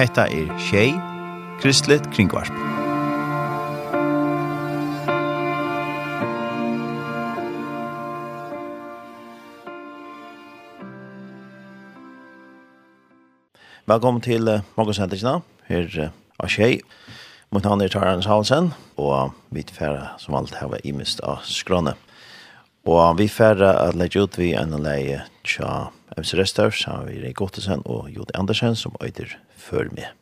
Hetta er Shay Kristlet Kringvarp. Velkommen til uh, Morgensendingen her uh, av Tjei. Mitt er Tarans Halsen, og vi tilfærer som alt her var imist av skrønne. Og vi tilfærer at legge ut vi en leie tja MC Restavs, har vi Rik Gottesen og Jode Andersen som øyder før med.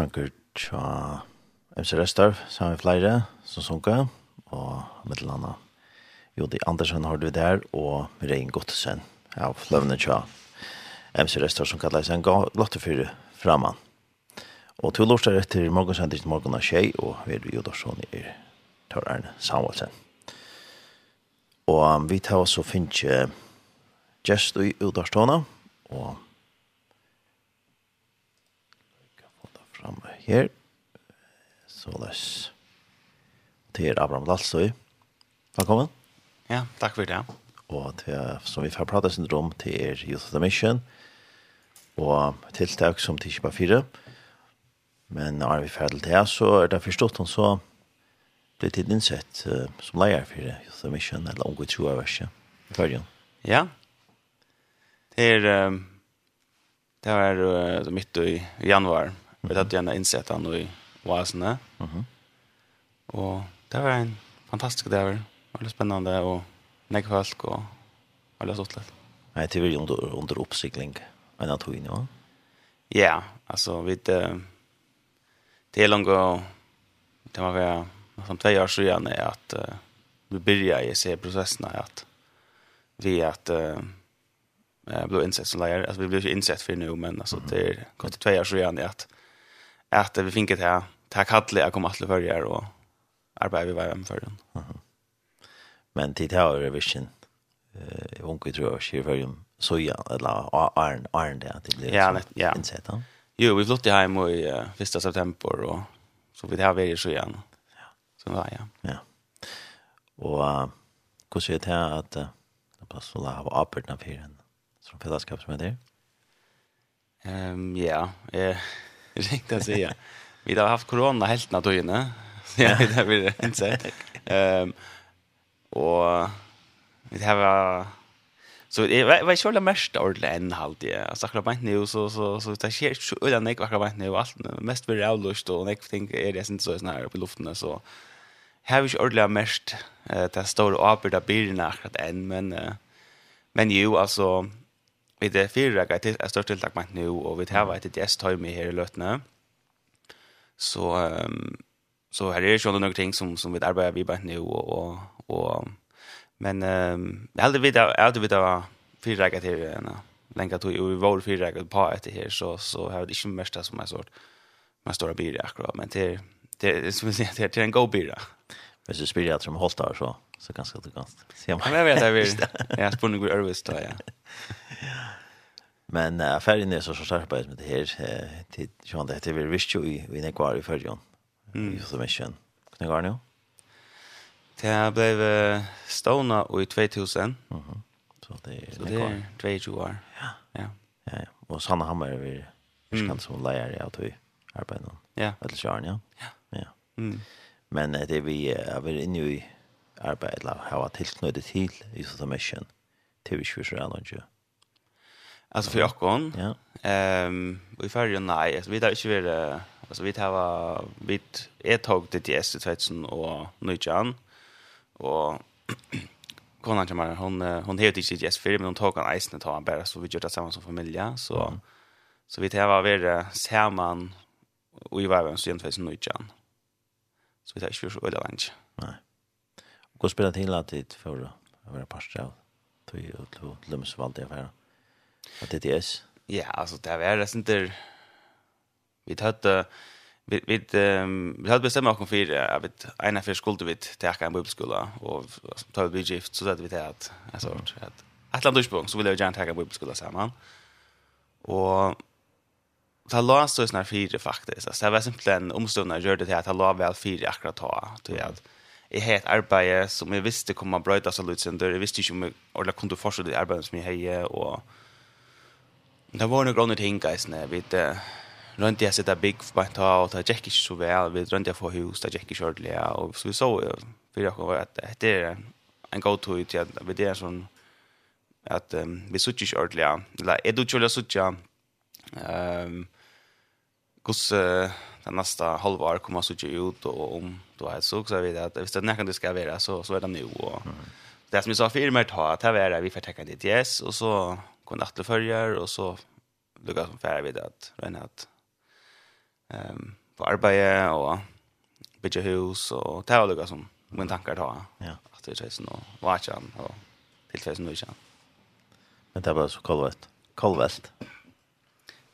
sanger tja MC Restorf, sammen med flere som sunker, og med til annet Jodi Andersen har du der, og Rein Gottesen av Løvne tja MC Restorf som kallar seg en glottefyre framan. Og to lortar etter morgonsendis morgon av tjei, og vi er Jodorsson i Tor Arne Samuelsen. Og vi tar oss og finnes gest i Udarståna, og her. Så løs. Til Abraham Lalsøy. Velkommen. Ja, takk for det. Og til, som vi får prate sin rom til er Youth of the Mission og tiltak som til Kipa 4. Men når vi er ferdig til det, så er det forstått hun så blir tid innsett uh, som leier for Youth of the Mission eller unge troverset i Førjen. Ja. Det er um, det var uh, mitt i januar Vi hadde gjerne innsett han i Vasene. Mhm. Och det var en fantastisk dag. Väldigt spännande och nekk folk och alla sånt där. Nej, det var ju under under uppcykling en att hyn, ja. Ja, alltså vi det det är långt och det var väl som två år sedan är att uh, vi i se processen att vi att uh, blev insett som lärare. Alltså vi blev ju insett för nu, men alltså det är gått två år sedan är att at vi finket her, det kallet jeg kom alle førjer og arbeid vi var med førjen. Uh -huh. Men tid her er visken, uh, unge tror jeg, sier førjen, soja, eller arn, arn det, at det blir ja, net, ja. innsett. Ja. Jo, vi flyttet hjem i uh, 1. september, og så vi det har vi i sojan. Ja. Så var, ja. Ja. Og uh, hvordan er det her at uh, det passer å ha oppbørtene for en som fellesskap som er der? Um, ja, yeah. eh, Det att säga. Vi har haft corona helt när då inne. Ja, det har vi inte säga. Ehm och vi har Så det var ju själva mest ordentligt än halt det. Alltså akkurat bara nu så så så det sker så utan jag akkurat bara nu allt mest vill jag lust och jag tänker är det inte så här på luften så har vi ju ordentligt mest det står och arbeta bilden akkurat än men men ju alltså Vi det fyra grej till ett stort tilltag med nu och vi tar vad ett med här i Lötne. Så um, så här är ju några ting som som vi arbetar vi bara nu och och, och men um, jag hade vid att vi där fyra grej till en länka till och vi var fyra grej på ett här så så har det inte mest som är sort man står och blir akkurat men det, det som vi säger till en go bira. Hvis du spelar at som håltar så så ganska ganska. Se man. Men jag vet jag vill. Jag spår nog över då ja. Men uh, ferien er så så skarpa med det her. här til Johan det heter vi visst jo i i Nekvar i förrjon. Mm. Så men sjön. Kan jag nå? Det blev stående i 2000. Mhm. Så det er, så det är 22 år. Ja. Ja. Ja. ja. Och Sanna er vi kan som leier lärare att vi nå. Ja. Eller kjøren, ja. Ja. Ja. Mm. Men uh, det vi uh, er inne i arbeid, eller har tillknutet till i så mission. Mm det vi ikke vi så Alltså för Jakob. Ja. Ehm, vi färjer nej, alltså vi där inte vill alltså vi tar vi ett tag till TS 2000 och Nujan och konan kommer hon hon hon heter inte TS för men hon tog en isen ta han bara så vi gör det samma som familj så mm. så vi tar vi ser man och i var så egentligen så Nujan. Så vi tar ju så öland. Nej. Och spelar till att det för att vara pastor till till Lumsvall där var. Att det är. Ja, alltså det var det inte där vi hade vi vi ehm vi hade bestämt oss för jag vi ena för skulle vi ta en bibelskola och ta vi gift så att vi det att alltså att Atlant Duisburg så ville jag gärna ta en bibelskola samman. Och ta la så snar fyra faktiskt. Alltså det var simpelthen omstående gjorde det att ta la väl fyra akkurat ta till att jeg har et arbeid som jeg visste kom av brøyda seg litt lutsender, jeg visste ikke om jeg ordentlig kunne fortsette det arbeidet som jeg har, og det var noen grunner ting, guysene, vi vet, rundt jeg sitte bygg på en tag, og det gikk ikke så vel, vi rønte jeg få hus, det gikk ikke ordentlig, Ja. og så vi så, jo, for jeg var at det er en god tog til at vi er sånn, at um, vi sitter ikke ordentlig, eller er du ikke ordentlig sitter, um, hvordan, den nästa halvår kommer så ut och om då är så så vet att visst när kan det ska vara så så är det nu och det som vi sa för mer ta att här är vi får täcka det yes och så kunde att följer och så lukar som färd vid att rena att ehm um, på arbete och bygga hus och ta lukar som min tankar ta ja. att det är så nå och och tillfällen nu igen men det var så kolvest kolvest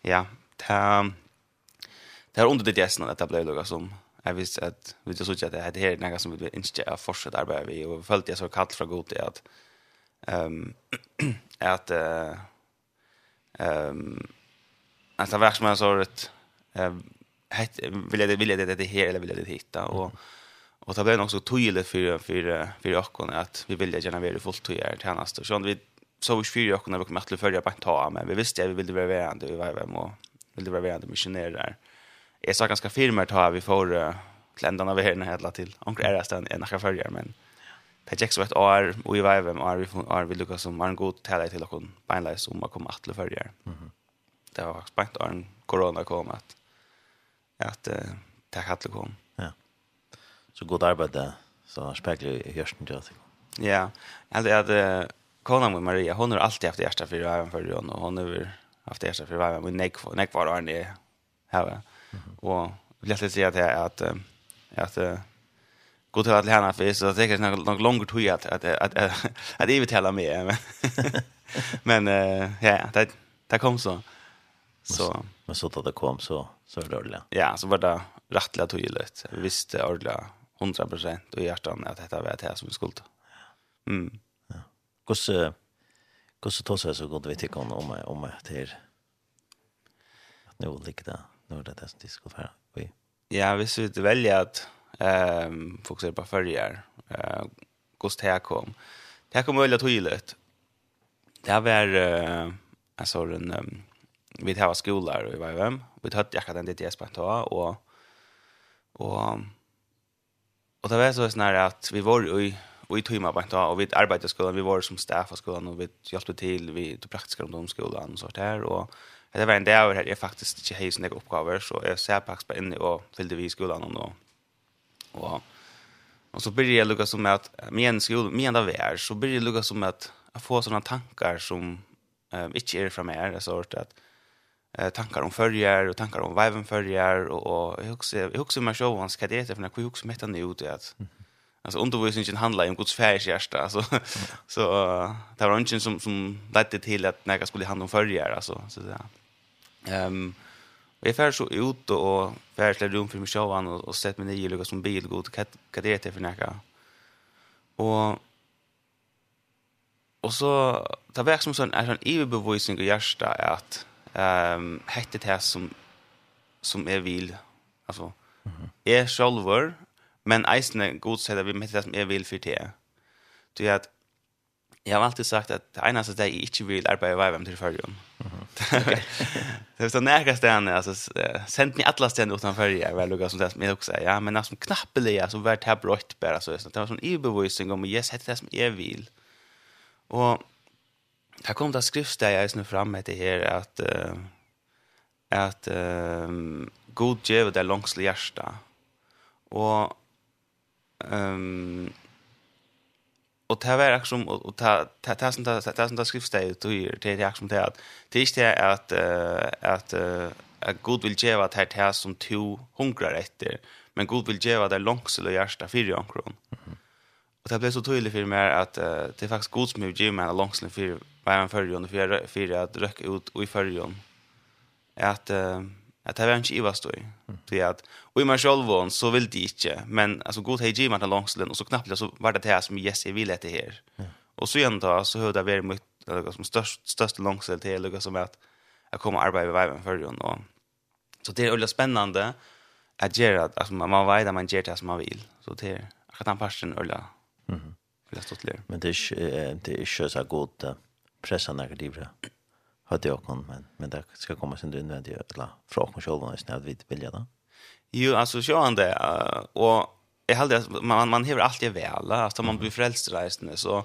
ja ta det har under det gästen att det blev lugga som jag visste att vi inte såg att det här är något som vi inte ska fortsätta arbeta vi och följt jag så kallt från god till att ehm att ehm att det var som så att vill jag vill jag det det här eller vill jag det hitta? Och Och det blev också så tydligt för för för Jakob att vi ville gärna vara fullt tydliga och Så vi så vi fyra Jakob när vi kom att följa på ta men vi visste att vi ville vara värande vi var vem och ville vara värande missionärer. där jag sa ganska firmer tar vi för kländarna vi här hela till. Onkel är det en nachar förjar men Det gick så ett år och i vägen var vi från vi Lucas som var en god tälla till och beinlös som man kom att till. Mhm. Det var spänt när corona kom att att det hade kom. Ja. Så god arbete så spekler i hørsten til. Ja. Alltså jag uh, Kona med Maria, hon har alltid haft hjärta för även för hon och hon har haft hjärta för även med Nick Nick var han det. Ja. Och lätt att säga att att att gå till att lära för så det kanske nog längre tror jag att att att att det vill tala med men men ja det det kom så så men så att det kom så så var det ja så var det rättligt tydligt vi visste ordla 100% och hjärtan att detta var det som vi skulle mm. Ja. Kus kus så så gott vi tycker om om om det här att nu ligger det nu det är det ska vara. Vi. Ja, vi skulle välja att ehm um, fokusera på förjar. Eh uh, kost här kom. Det kom kom väldigt tydligt. Det här var uh, alltså en um, vi hade skolor och vi var vem. Vi hade jag hade det jag spant och och och det var så sån att vi var i och i timmar på och vi arbetade skolan vi var som staff på skolan och vi hjälpte till vi tog praktiska skolan och sånt där och det var en dag her jeg faktisk ikke har sånne oppgaver, så jeg ser på på inne og fyllde vi i skolen og, og, og så började jeg lukket som at, med en skole, med en av så började jeg lukket som at jeg får sånne tankar som um, ikke er fra meg, altså at eh tankar om förjar och tankar om viven förjar och och jag också jag huxar mig själv vad det heter för när jag huxar mig det att mm -hmm alltså undervisningen handlar ju om Guds färs hjärta alltså så det var ingen som som ledde till att när jag skulle handla om förgär alltså så att säga. Ehm vi jag fär så ut och färslar rum för mig själv och, och sett mig ner i som bil god vad det heter för näka. Och och så det verkar som sån är sån överbevisning i hjärta att ehm hette det som som är vil alltså är själver Men eisne god säger vi med det som jag vill för det. Det är att jag har alltid sagt att det ena som jag inte vill arbeta i vem till förrjön. Det är så nära ställen, alltså sent ni alla ställen utan förrjön, väl lugga som det som jag också säger. Ja, men alltså knappeliga så vart det här brott bara så. Det var sån överbevisning om yes, det är det som jag vill. Och Här kom det skrift där jag är nu fram med det här att uh, att uh, god givet det långslig hjärsta. Och Ehm och det var liksom och ta ta ta som ta ta som ta skriftstället och det det är liksom det att det är inte att att att Gud vill ge vad det här som to hungrar efter men Gud vill ge vad det långsel och hjärta för jag kron. Och det blev så tydligt för mig att uh, det är faktiskt Gud som vill ge mig långsel för vad jag förrjon för för att röka ut och i förrjon att uh, att det var inte Ivas då. Det är att och i mig själv så vill det inte men alltså god hej Jim att han långslen och så knappt så var det det här som Jesse vill att det här. Och så ändå så hörde vi mycket något som störst störst långsel till något som att jag kommer arbeta med viben för och så det är väldigt spännande att göra alltså man vet att man gör det som man vill så det är att han passion eller mhm. Det är stort Men det är det är så gott pressa negativt hade jag också men men det ska komma sen in det eller fråga mig själv när jag vet vilja då. Jo alltså så han det och jag hade man man häver alltid väl alltså man blir frälst så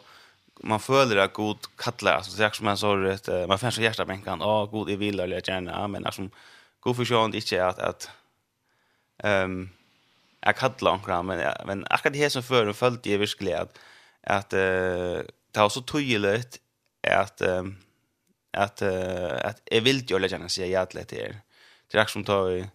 man följer att god kallar alltså så som man sa det man får så hjärta bänkan ja god i vill eller gärna men alltså god för sjön inte att att ehm jag kallar ankra men men akkurat det som för följde jag verkligen att att eh var så tydligt att ehm at uh, att jag vill ju lägga sig ja til det her. Det är som tar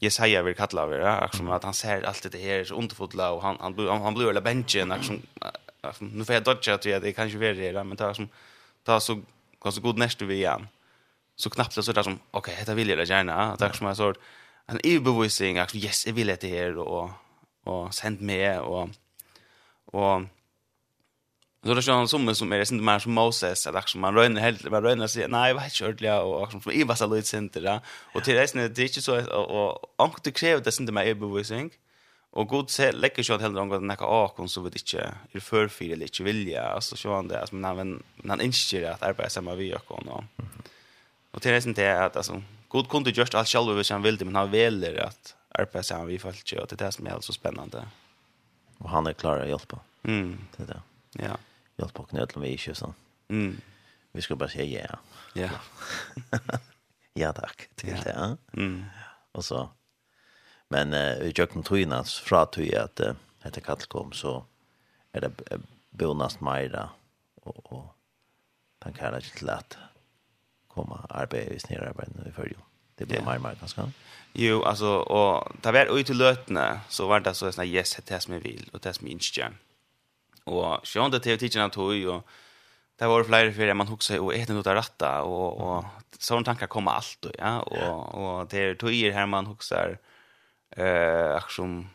jeg sier jeg vil kalle av det, som at han ser alt det her så underfotla og han han han, han blir eller benchen som nu får jeg dodge att det ikke være det men det er som tar så går så god nästa vi igjen. Så knappt så där som vil jeg det vill det er Tack som jag så en EU-bevisning att yes, jeg vil det her, og, og send med og, og Så det känns som som är det inte mer som Moses att också man rönner helt man rönner sig nej vad kört det och som från Eva så lite center där och till resten det är inte så och och det kräver det inte mer överbevisning och god se läcker så att hellre angående näka akon så vet inte är för det lite vilja alltså så han det alltså men han han inser att arbeta samma vi och och och till resten det är att alltså god kunde just allt själv över sen ville men han väljer att arbeta samma vi fallet och det är det som är så spännande och han är klar att hjälpa mm. Det där ja hjälp och knöt med vi är så. Mm. Vi ska bara säga ja. Ja. ja tack till ja. det. Mm. Och så men eh uh, jag kom tröna fra till att uh, heter kall kom så är det bonast mera och och han kan inte till att komma arbeta i snirarbeten i förjo. det blir mer mer ganska. Jo, alltså och där var ute lötna så var det så såna yes det som vi vill och det som inte Och sjönde tv-titeln han tog och det var flera för man huxar och ett något rätta och och sån tankar kommer allt och ja. och och det är tog här man huxar eh action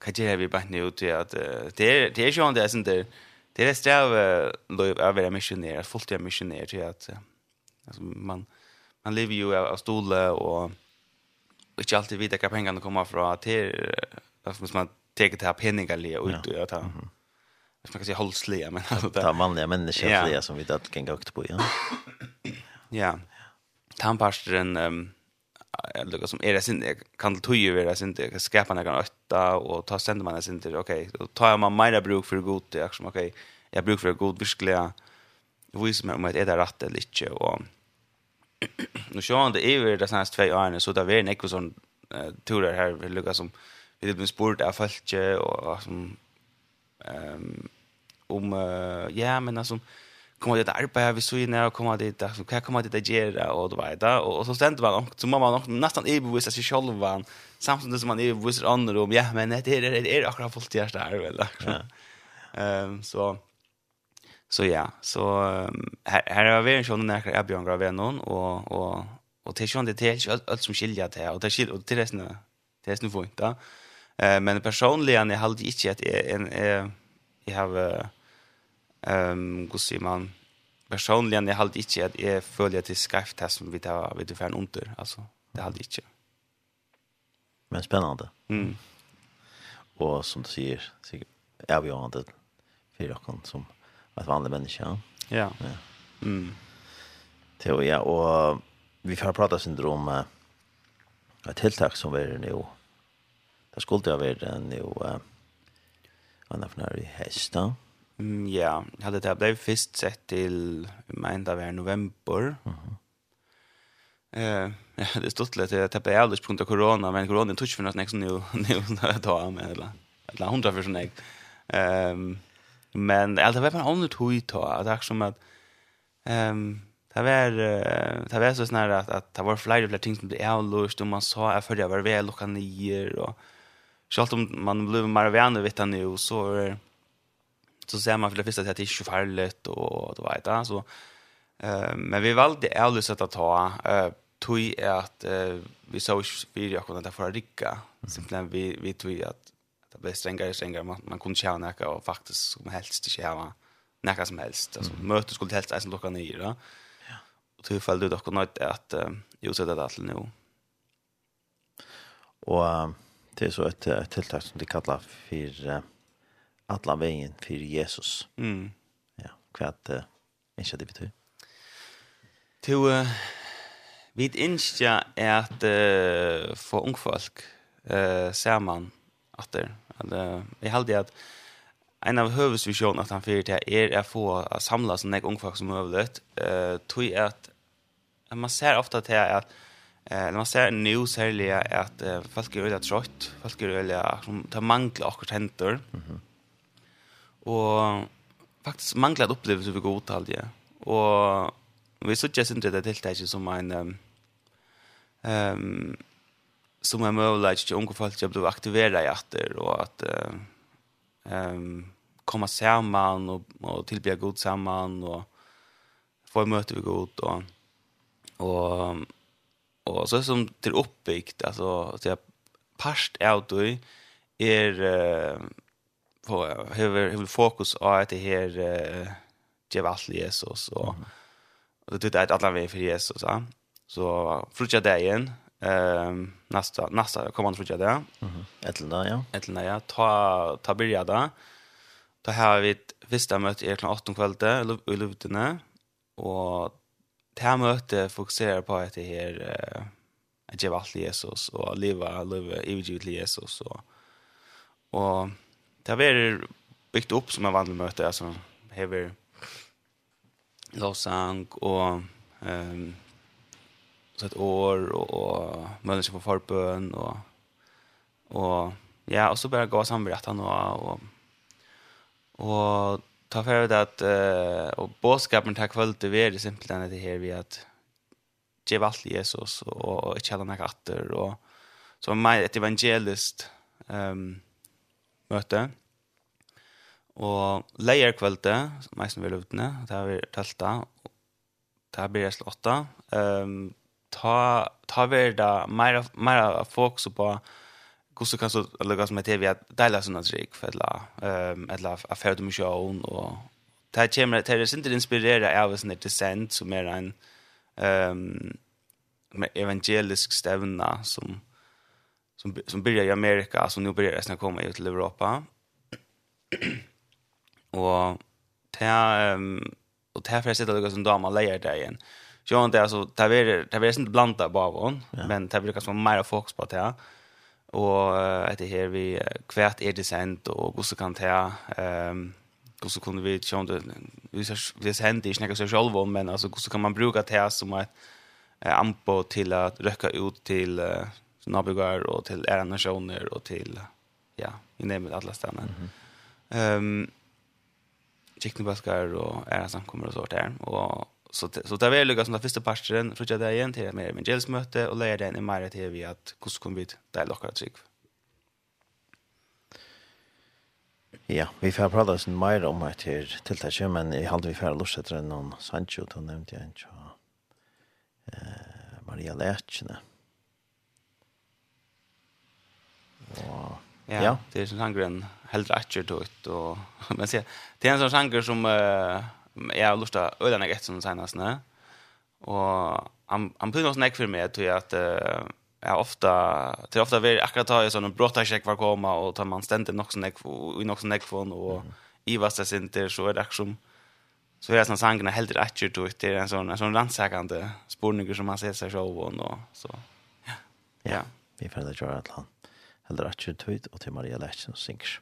kan jag vi bara nu till att det det är sjönde är inte det är strav löv av vara fullt av missionär till att alltså man man lever ju av stolar och inte alltid vita hur pengarna kommer från till alltså måste man ta det här penningar ut och ta man kan säga hållsliga men alltså det. Ta manliga människor ja. som vi då kan gå på ja. ja. Tampastren ehm eller som är det sin kan det ju vara sin det skapa några åtta och ta sänder man sin det okej då tar man mera bruk för god det som okej jag bruk för god verkliga vis med om att är det rätt eller inte och nu så han det är ju det senaste två åren så där vi är en ekvison turer här vi lukkar som vi blir spurt av folk och som ehm om uh, ja men alltså kommer det arbeta vi så inne och kommer det där så kan komma det där göra och då vet jag och så ständer man och så mamma nog nästan i bevis att sig själv var samtidigt som man är bevis andra om ja men det är det är akkurat fullt det här väl ehm så så ja så här här har vi en sån när jag Björn Graven någon och och och det är ju det är allt som skiljer det och det skiljer och det resten det är snufint då. Eh men personligen jag hade inte att en jag har Ehm um, ser man personligen jag hade inte att jag följer till skrift här som vi tar vid ungefär under alltså det halt inte. Men spännande. Mm. Och som du säger så är vi ju för kan som ett vanligt människa. Ja. ja. Mm. Det ja och vi får prata syndrom eh ett tilltag som är nu. Det skulle det vara nu eh annars när vi hästar. Mm, ja, jeg hadde det ble først sett til till ända var november. Mhm. Mm eh, ja, det stod litt, det ble alldeles på grunn av korona, men korona tog för något nästan nu nu när jag tar med eller eller hundra for sånn jeg. Um, men allt var på en annan tog ta att det som at um, Det var uh, det var så snär at, at det var flere, flere ting som ble avlöst og man sa jeg jag jeg var ved, och kan og selv om man blev mer vänner vet han nu så är så ser man för det första att det är förfärligt och det vet jag så eh men vi valde ärligt att ta eh tog är att vi såg jag kunde ta för rika. Simpelthen vi vi tog att det blev strängare och strängare. Man, man kunde tjäna näka och faktiskt som helst inte tjäna näka som helst. Alltså mm. skulle helst ens locka ner då ja. Och tog fall du dock något att jo så det alltså nu. Och det är så ett, ett tiltak som de kallar för alla vägen för Jesus. Mm. Ja, kvart uh, inte det betyder. Till uh, vid instja är att uh, få ung folk eh ser man att det eller jag hade att en av huvudvisionerna att han för det är att få att samlas en ung folk som överlåt eh tror jag att man ser ofta att det är att Eh när man ser nu så är det att folk är väldigt trött, folk är väldigt som tar mangla och händer. Mhm. Og faktisk manglet opplevelse for god tal, ja. Og vi så ikke synes det tiltaket som en... Um, um, som er mulig til unge folk til å bli aktivere i atter, og at uh, um, komme sammen og, og tilbe god sammen, og få møte vi god, og, og, og så som til oppbygd, altså, jag parst er du, er... Uh, på hur hur fokus är att det här eh ge allt Jesus och och det är att alla vi för Jesus så så fruktar det igen ehm nästa nästa kommer han fruktar det mhm ettlna ja. Ettlna ja. Ta ta börja där då har vi ett första möte är klockan 8 kvällen i Lutene och det här mötet fokuserar på att det här eh att ge allt Jesus och leva leva evigt Jesus och och det har varit byggt upp som en vandelmöte alltså hever lovsang och ehm um, så ett år och, och människor på forbøn och och ja og så börjar gå samberättan och och och ta för det att og och boskapen tack för det vi är simpelt det här vi att ge alt Jesus och inte alla några katter och så man meg et evangelist ehm um, møte. Og leier kvelde, som jeg som vil utne, det har vi telta, det har blir jeg slått Um, ta, ta vi da mer, mer fokus på hvordan kan så lukke som er til vi at deilig sånne ehm eller, um, eller affære dimensjon, og det kommer, det er ikke inspireret av en sånn dissent som er en um, evangelisk stevna som som, som börjar i Amerika, som nu börjar resten komma ut till Europa. och det um, och ta här för att sitta lika som damer lejer där igen. Så jag inte, alltså, det här är, det är inte blanda bara hon, ja. men det brukar som mer fokus på det. Och det här vi kvärt är det sent och hur så kan det ehm hur så kunde vi, så inte, det är sent, inte snacka så själva, men alltså hur så kan man bruka det som ett ampo till att röka ut till uh, till Nabugar och till era nationer och till ja, i nämnet alla ställen. Ehm mm um, Chicknebaskar och era samkommer och sånt där och så så där vi lukar som den första pastoren för jag där igen till med mer evangelsmöte och lägger den i mer till vi att hur ska vi där lockar trick. Ja, vi får prata oss mer om det här tilltaget, men jag hade vi får lust att någon Sancho, då nämnde jag inte. Eh, Maria Lätchne. Mm Wow. Ja, ja. det är en sanger en helt rätt ut och men se det är en sån sanger som eh jag har lust att något som senast nä. Och han han blir någon snack för mig tror jag att uh, Jag ofta till ofta vi akkurat ta ju sån brotta check var komma och ta man ständigt nog snack neck och nog sån från och i vad det inte så är det som så är sån sangen helt rätt ut och det är en sån en sån landsakande spårningar som man ser sig själv och så. Ja. Ja, vi får det göra att han eller atjer tøyd, og til Maria Lætsen synger.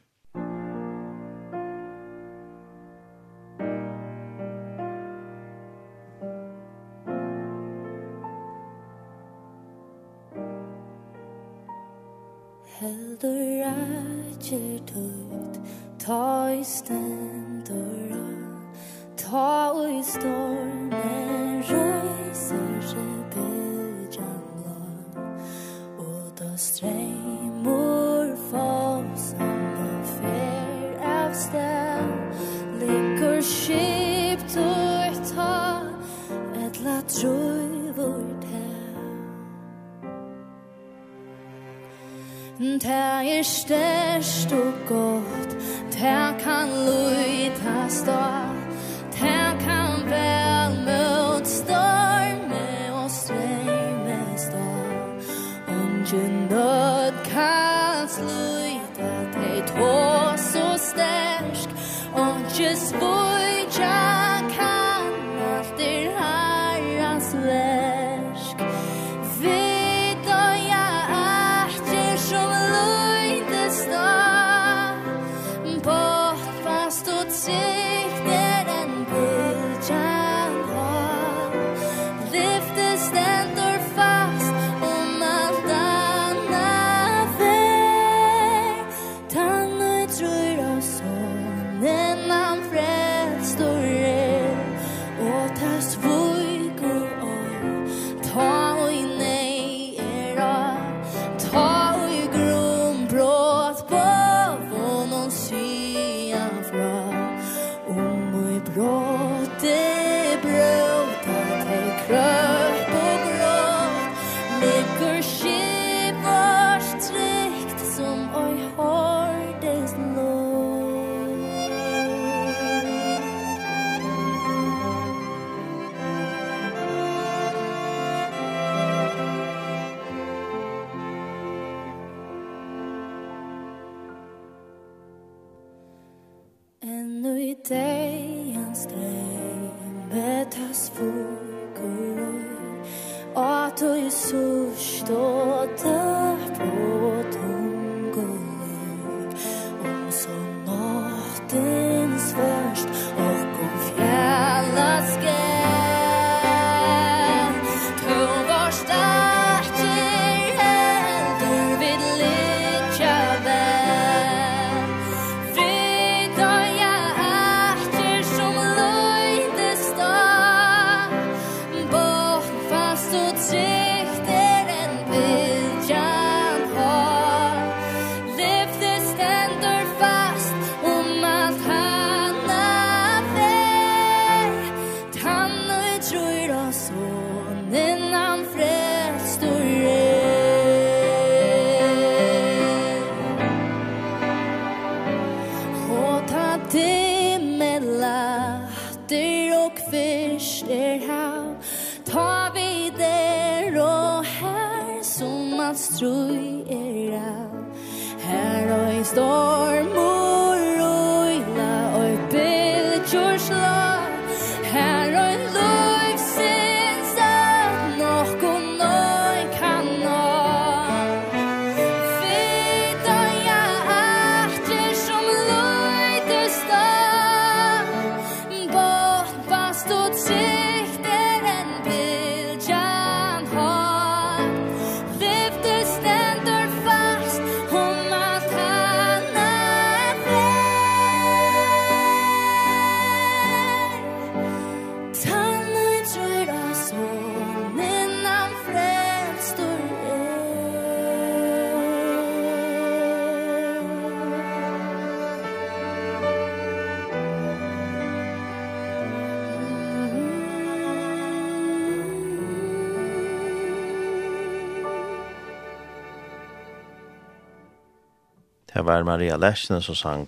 Det var Maria Lersene som sang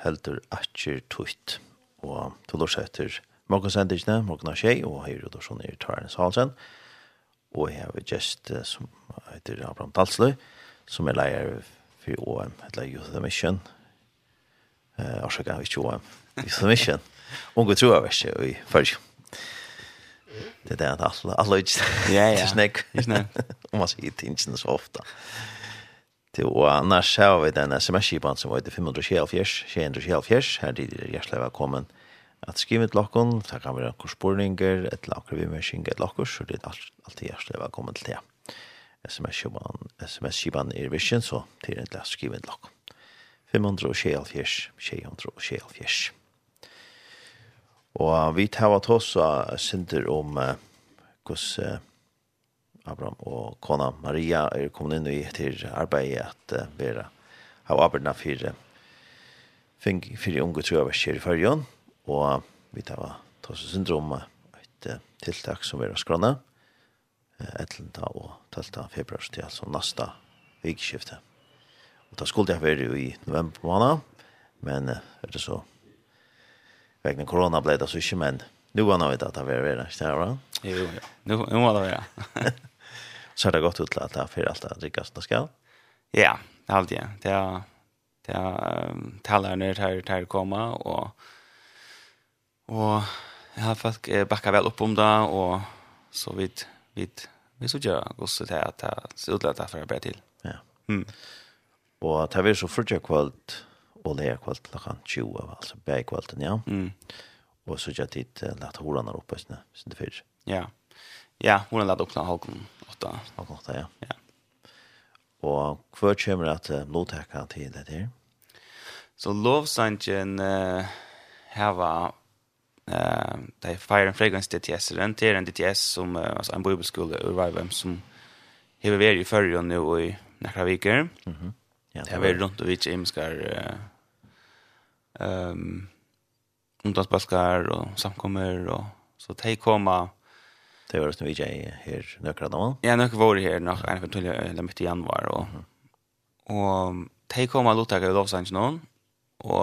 heldur atjer tutt. Og til å etter morgensendingene, morgen av tjei, og her og sånn i Tarnes Halsen. Og jeg har vi gjest som heter Abraham Talsløy, som er leier for OM, eller Youth of the Mission. Eh, Arsaka, ikke OM, Youth of the Mission. Unge tror jeg verste i først. Det er det at alle, alle ikke, ja, ja. det er snakk, om man sier tingene så ofte. Ja. Det og annars så har vi den sms-kipan som var i 524, 224, her tid er hjertelig velkommen at skrive til dere, så kan vi noen sporinger, et lakker vi med kjenge et lakker, så det er alltid hjertelig velkommen til det. Sms-kipan SMS er vision, så det er ikke skrive til dere. 524, 224. Og vi tar av oss og synder om uh, hvordan Uh, Abraham og kona Maria er kommet inn i til arbeidet at uh, være av arbeidene for fire unge trøverskjer i førjen, og vi tar Tosse syndrom et tiltak som er skrona, etlenta og telta februar til altså nasta vikskifte. Og da skulle jeg være i november måned, men er det så vegna korona ble det så ikke, men nu var det at det var det, ikke det var det? Jo, jo, nu var det, ja så ser det godt ut til at det er for alt det drikker som det skal. Ja, det er alltid. Det er det er um, talerne her til å komme, og og jeg har folk bakka vel opp om det, og så vidt, vidt, vi så gjør gos til at det ser ut til at det er for å til. Ja. Mm. Og det er så fyrtja kvalt, og det er kvalt klokkan 20, altså bæg kvalten, ja. Mm. Og så gjør tid til at horan er oppe, hvis det er fyrt. Ja, ja, horan er oppe til halvkvölden åtta. Klockan åtta, ja. Ja. Og hva kommer at uh, blodtekka til det her? Så lovsangen uh, heva uh, det fire and fragrance DTS den til en DTS som uh, altså en bibelskole ur Vivem som hever vært i førre nu och i några veckor. Mhm. Ja. Det har vært rundt og vidt imskar uh, um, undansbaskar og samkommer og så de komma Det var just nu vi är här några dagar. Ja, några var det här nog en for till eller midt i januar. och og de kom att låta gå Los Angeles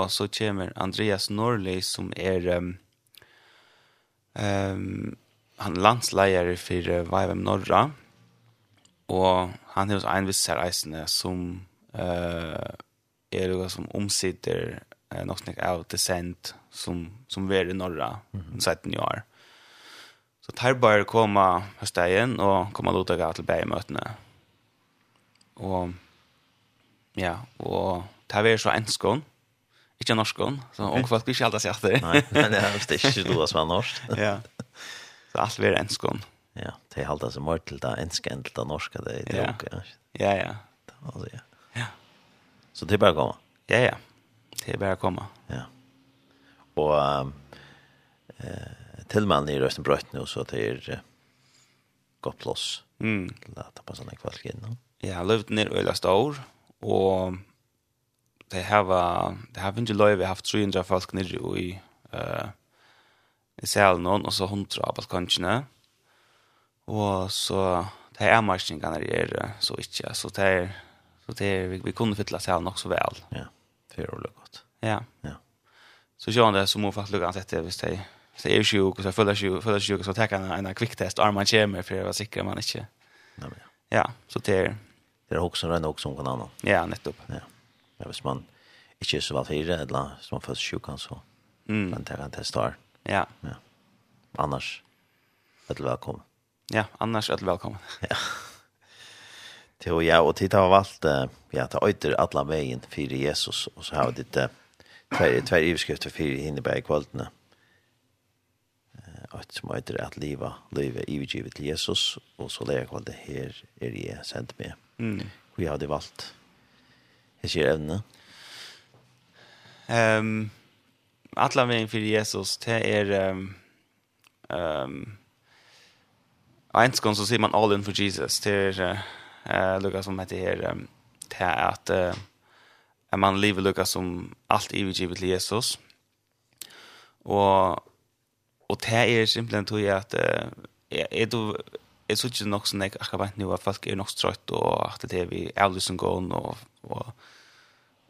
så kommer Andreas Norley som er ehm um, han landsleier for uh, VM Norra og han er hos en viss här som eh uh, er noe som omsitter eh, något snick av descent som som er i norra mm -hmm. 17 år. Så tar bare komme høstdagen og komme og lukke til bægemøtene. Og ja, og tar vi så enskån, ikke norskån, så okay. unge folk blir ikke alltid sett det. Nei, men det er ikke du som er norsk. ja, så alt blir er enskån. Ja, det er alltid så er til det enske enn til det norske, det er det ja. Ja, ja. Det var ja. ja. Så det er bare å komme? Ja, ja. Det er bare å komme. Ja. Og... Um, eh, til man i røsten brøtt nå, så det er uh, godt plås. Mm. La ta på sånne kvalg inn. Ja, løvd ned øyla stor, og det har det har ikke løy, vi har haft 300 folk nede i, uh, i selen, og så 100 av balkansjene. Og så, det er marsjningene der er så ikke, så det er, så det er, vi, vi kunne fytle selen nok så vel. Ja, det er jo godt. Ja. Ja. Så sjøen det, så må faktisk lukke ansette hvis det er Så är sjuk och så följer sjuk, följer sjuk så tar jag en en quick test arm man kommer för att vara säker man inte. Nej men. Ja, så det det är också en också någon annan. Ja, nettopp. Ja. Ja, hvis man inte är så väl fyra eller så man får sjuk så. Mm. Man tar en test där. Ja. Ja. Annars att välkommen. Ja, annars att välkommen. Ja. Det var jag och titta har allt ja, ta öter alla vägen för Jesus och så har det två två överskrifter för hinner på kvällarna at som heter at livet, livet ivergivet til Jesus, og så lærer jeg det her er jeg sendt med. Mm. Vi har det valgt. Jeg sier evne. Um, Alla veien for Jesus, det er um, um, gång så sier man all in for Jesus, det er uh, Lukas som heter her, um, det er at uh, man lever Lukas som alt ivergivet til Jesus, og og det er simpelthen tog jeg at er du er så ikke nok som jeg akkurat nu at folk er nok strøtt og at det er vi avlysen gående og, og,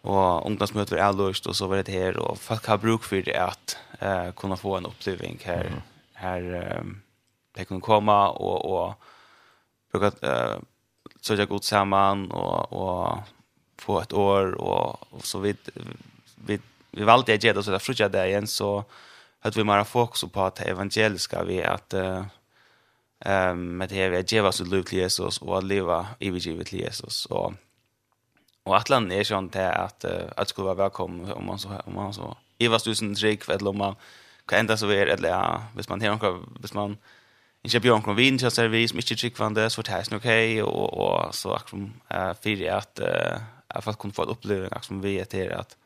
og ungdomsmøter er avlyst og så var det her og folk har bruk for det at uh, kunne få en oppleving her mm. her um, de kunne komme og, og bruke uh, søke godt sammen og, og få et år og, og så vidt vi, vi valgte jeg gjøre det så det er fruttet det igjen så att vi mera fokus på det evangeliska vi att ehm med det vi ger oss ut till Jesus och att leva i livet till Jesus. Och och att landet är sånt här att att skulle vara välkommen om man så om man så i vad du sen eller om man kan ända så är eller ja, hvis man tänker hvis man inte björn kommer vin så ser vi som inte tycker vad det så det okej och och så att eh för att eh att fast kunna få uppleva liksom vi är till att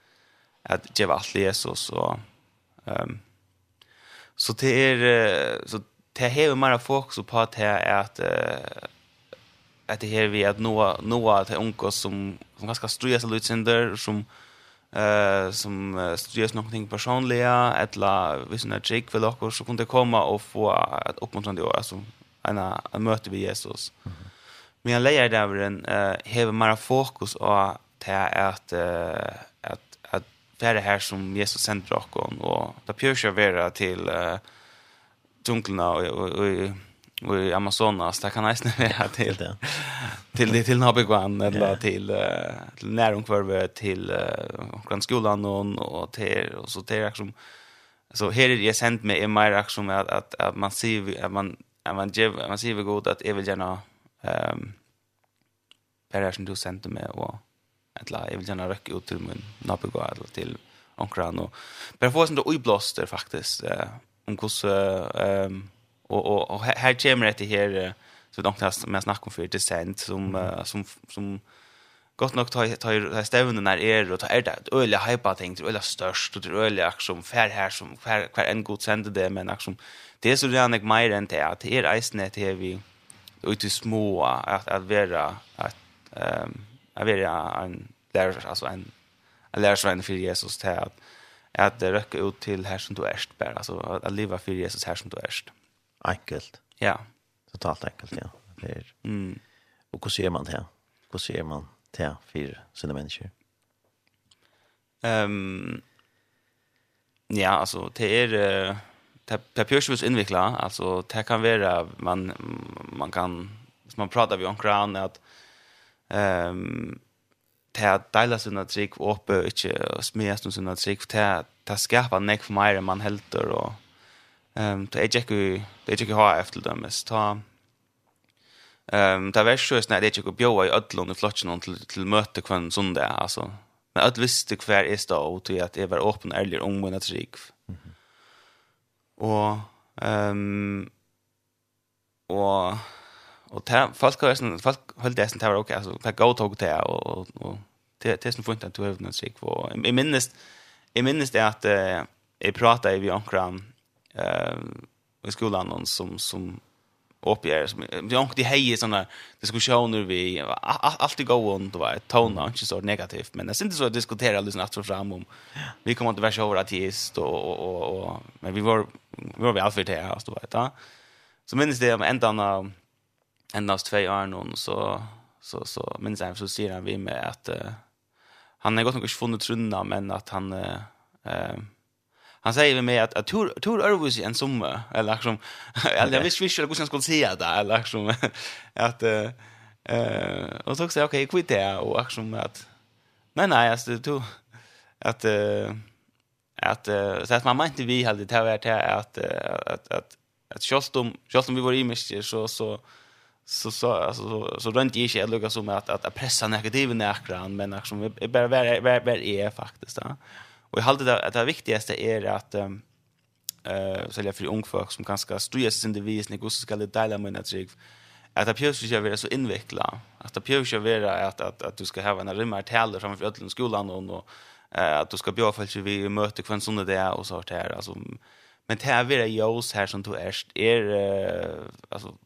att ge allt Jesus och ehm Så det er så det har mer fokus på at det er at at det her vi at noa noa til unko som som ganska strøya seg ut sinder som eh uh, som uh, studerar något ting personliga eller vi såna trick vill också så kunde komma och få ett uppmuntrande år alltså en en möte med Jesus. Mm -hmm. Men jag lägger där en eh uh, har mera fokus på att det är att eh det här är det här som Jesus sänder oss och det pjörs jag vara till uh, djunglerna och, och, och, och i Amazonas där kan nästan vara till till till, till, till Nabigwan eller yeah. till uh, till näromkvarve till uh, grannskolan och, och till och så till liksom så här är det sent med i mer liksom att, att att man ser att man att man ger man ser god att jag vill gärna ehm um, Per som du sände med och eller jag vill gärna röka ut till min nabbo eller till onkran och bara få sånt oblåster faktiskt eh om hur ehm och och och här kommer det här så långt har man om för det sent som som som gott nog tar tar stävnen när är och tar är det öliga hypa ting till öliga störst och öliga som fär här som fär kvar en god sände det men liksom det är så redan jag mer än det att det är isnet här vi ut i små att att vara att ehm jag vill en lärare alltså en en lärare för Jesus till att att röka ut till här som du ärst bara alltså att leva för Jesus här som du ärst. Enkelt. Ja. Totalt enkelt ja. Det är. Mm. Och hur ser man det? Hur ser man det för sina människor? Ehm um, ja, alltså det är uh, det pjörs invikla, alltså det kan vara man man kan som man pratar vi om kran att ehm ta dela sina trick uppe og ikkje smest noen sina trick ta ta skapa nek för mig man helter och ehm ta eg ikkje det ikkje ha efter dem ta ehm ta vær sjøs nei det ikkje bjóa i ödlon i flotchen till till möte kvann sundag alltså men öll visste kvar är stå och till att eg var open ærlig om mina trick Och ehm och och ta folk har folk höll det sen var okej alltså ta go tog det och och det det som funnit att du har någon sig var i minst i minst är att jag pratade vi om eh i skolan någon som som uppger som vi har inte hej såna diskussioner vi alltid gå on då var tona inte så negativt men det är inte så att diskutera liksom att fram om vi kommer inte vara så ateist och och och men vi var vi var väl för det här så vet jag så minns det om ändan av endast två år någon så så så men sen så ser han vi med att uh, han har gått något funnit trunna men att han eh uh, uh, han säger vi med att att tur tur Örvus en summa eller liksom eller jag visste inte hur jag skulle säga det eller liksom att eh och så säger okej kvitt det och liksom att nej nej alltså du att att så att man inte vi hade det här att att att att just självstom vi var i mycket så så så så alltså så, så rent ju inte lucka som att att pressa negativa näkran men liksom är bara vad vad är faktiskt då. Och jag håller det att det viktigaste är att eh så jag för ung folk som ganska studerar sin devis när gosse ska det dela med att jag att det pjus ju vara så inveckla. Att det pjus ska vara att att att du ska ha en rymmar tälle framför ödlen skolan och eh att du ska bjuda folk vi möter kvann såna där och så här alltså. Men det är vara jos här som du är är alltså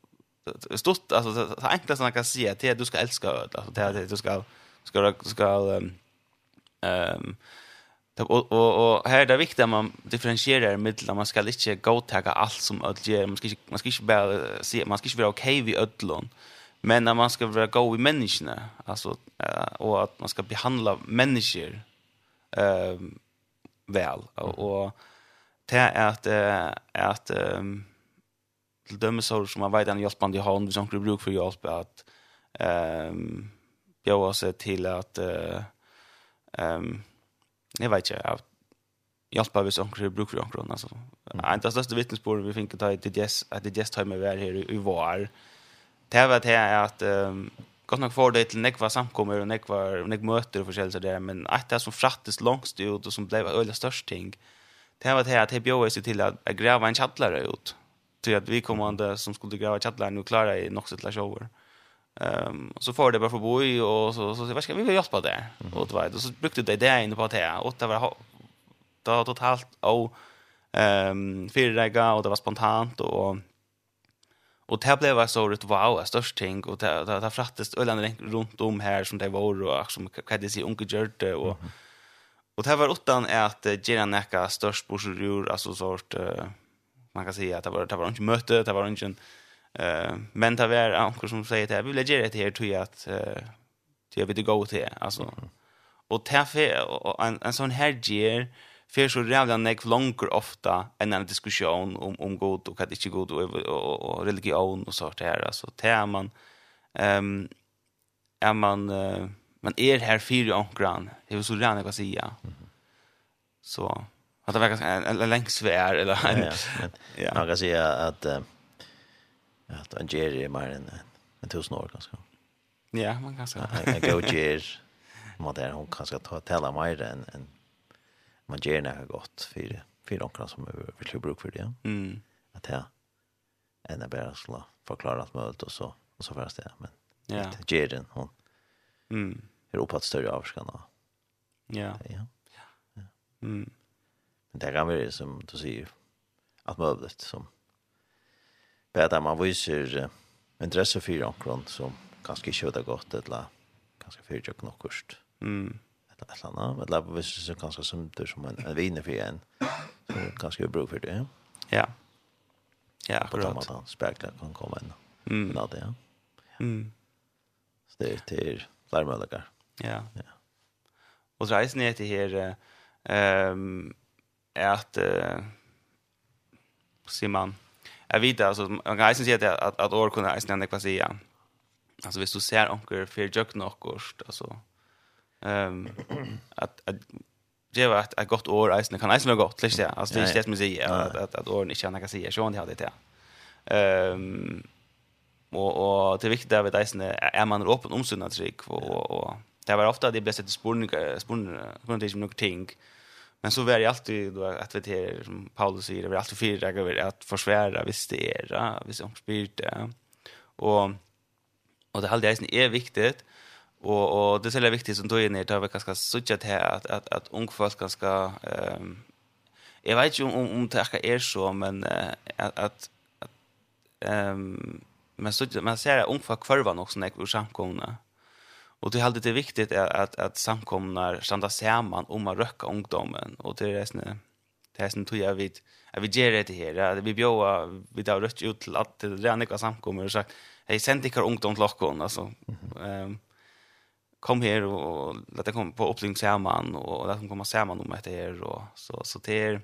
stort alltså det enklaste man kan säga att du ska älska alltså det är du ska ska ska ehm um, och och och här är det viktigt att man differentierar mellan man ska inte godta allt som öl ger. Man ska inte man ska inte bara se man ska inte vara okej vid öllon men att man ska vara go i människorna alltså och att man ska behandla människor ehm väl. Och, och det är att att ehm till dömes har som man vet en hjälpande hand som skulle bruk för hjälp att ehm bjöa sig till att ehm jag vet inte att hjälpa vi som kan bruk för omkring alltså mm. en av största vittnesbörden vi fick ta till yes att det just hemma var här i var det var det är att ehm gott nog för det till nekva samkommer och nekva och nek möter och förskäl så men att det som frattes långst ut och som blev öliga störst ting det var det att det bjöd sig till att gräva en chattlare ut till att vi kommande som skulle gräva chatlar nu klara i något sätt shower. Ehm så får det bara få bo i och så så vad ska vi göra hjälpa där? Mm. Och det och så brukte det det inne på att det och det var då totalt och ehm fyrrega och det var spontant och Och det blev så rätt wow, ett störst ting och det det frattest ölande runt om här som det var och som kan det se onkel gjorde och och det var utan att Geranaca störst borsur alltså sort man kan säga att det var det var inte möte det var inte eh men det var ankor som säger det vi vill ge det här till att eh till vi det gå till alltså. Och därför en en sån här ger för så jävla neck longer ofta än en diskussion om om god och att inte god och, och, religion och sånt här alltså. Teman ehm är man man är här för ankran det är så gärna vad säga. Så. Att det verkar en, en längst svär eller en, ja. Men, ja. man kan säga att uh, att en Jerry är mer än en tusen år kanske. Ja, man kan säga. En go Jerry man där hon kanske ta tälla mer än en man ger när gott för för de som vill ju bruk för det. Mm. Att här en är bara slå förklara allt möjligt och så och så först det men ja. Jerry hon mm. Europas större avskanna. Ja. Ja. Ja. Mm. Men det kan være som du sier alt mulig som bedre man viser uh, interesse for noen som kanske inte det gott eller kanskje för ikke nog kost. Mm. Eller annet, men det er visar så kanske som du som en en viner for en. Så kanskje jag brukar för det. Ja. Ja, akkurat. På spekler kan komme in. Mm. Nå det, ja. Mm. Så det er til flere möjligheter. Ja. Ja. og så er det her, ehm att eh ser man jag vet alltså man kan ju säga att att år kunde nästan det kvasi ja alltså visst du ser onkel för nog något alltså ehm att att det var ett gott år nästan kan nästan vara gott liksom ja alltså det är det som säger att att att åren inte kan säga så det hade det ehm och och det viktiga vet nästan är man öppen om såna trick och och det var ofta det bästa spårningar spårningar på något ting Men så var det alltid då att vet det som Paulus säger, det var alltid fyra över att försvära visst det är, visst om spirit. det. Och och det håller jag är viktigt. Och och det är så viktigt som då är ner där vi kanske såg att att att ung folk ganska ehm jag vet ju om om det är så men att att ehm men så man ser ung folk kvar var nog såna i samkomna. Och det är alltid det viktigt att att att samkomnar standa samman om att röka ungdomen och det är snä det är snä tror jag vid att vi ger det här att vi bjöa vi där rött ut till att det är några samkommer och sagt hej sänd ikar ungdom till lockon alltså ehm kom här och låt det komma på uppling samman och låt dem komma samman om det här och så så det är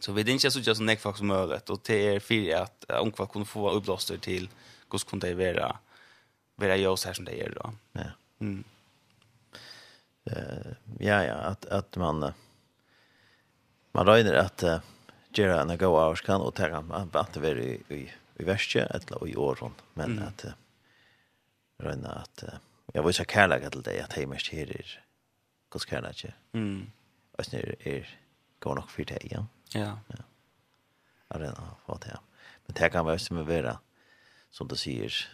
så vi det inte så just en näck som möjligt och det är för att ungkvar kunde få uppblåster till hur kunde det vara vara jag så här som det är då. Ja. Mm. Eh ja, ja, att, att man uh, man röjner att uh, göra en gå av kan och ta att det är i, i, i värsta eller i åren. Men mm. att uh, röjna att uh, jag vill säga kärlek till dig att hemma här är Guds kärlek. Mm. Och sen är, är går nog för dig, ja. Ja. ja. Arena, vad det. Men det kan vara som är vera som du säger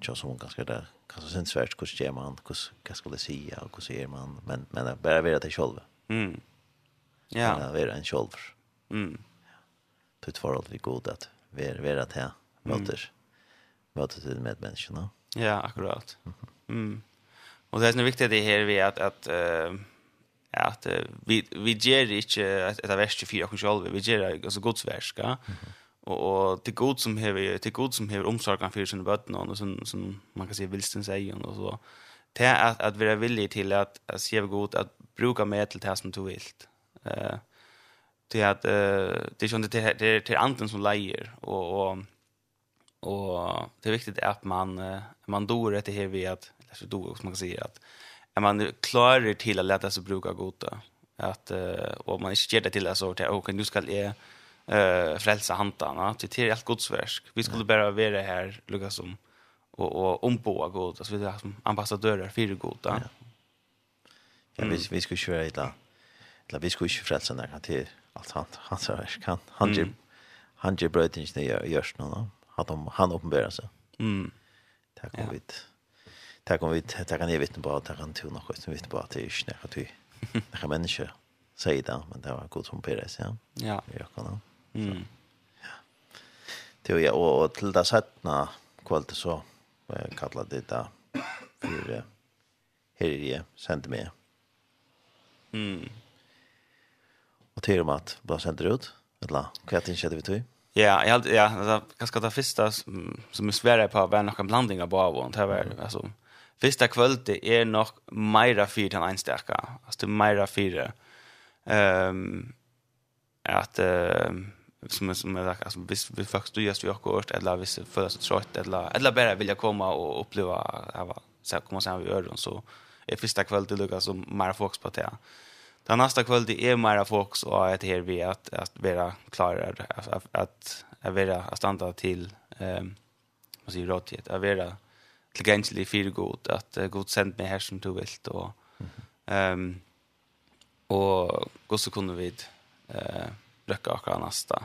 jag som ganska där kanske sen svårt hur sker man hur vad ska det säga och hur ser man men men bara vara det själv. Mm. Ja. Bara vara en själv. Mm. Det var vi god att vara vara det här möter möter till med människorna. Ja, akkurat. Mm. Och det är så viktigt det här vi att att eh att vi vi ger inte ett av vers 24 och själva vi ger alltså Guds verska. Mm och och till god som har till god som har omsorgen för sina barn och som som man kan säga vilsten säger och så det är att att vara villig till att att se god att bruka med till det som du vill. Eh till att eh det är ju inte det det till anden som lejer och och och det är viktigt att man man dår det här vi att eller så då som man kan säga att är man klarar till att lätta sig bruka goda att och man inte ger det till så att okej nu ska jag eh frälsa hantarna till till allt Guds verk. Vi skulle bara vara här Lukas som och och omboa Gud alltså vi är som ambassadörer för Gud ja. Ja vi vi skulle köra ett la. Eller vi skulle ju frälsa när han till allt han han så här kan han ju han ju bröt inte ner görs nu då. De han uppenbarar sig. Mm. Tack och vitt. Tack och vitt. Tack kan jag vittna på att han till något som vittna på att det är snäckat vi. Det kan människor säga det men det var god som Peres ja. Ja. Jag kan. Mm. Ja. Det var ja, og til det settene kvalitet så var jeg kallet det da for her jeg sendte med. Mm. Og til om att at ble sendt ut, eller hva er det ikke vi tog? Ja, jag hade ja, alltså kanske det första som är svårare på var någon blandning av bara och det var alltså första kvällen det är nog mera fyra än en starka. Alltså det mera fyra. Ehm att ehm som som är alltså visst vi faktiskt du just vi har gjort eller visst för så trött eller eller bara vilja komma och uppleva att så komma sen vi gör så är första kväll till Lucas som mer fokus på det. Den nästa kväll det är mer fokus och att här vi att att vara klara att att att vara att stanna till ehm vad säger rådighet att vara tillgänglig för god att god sänd mig här som du vill och ehm och så kunde vi eh lycka och nästa.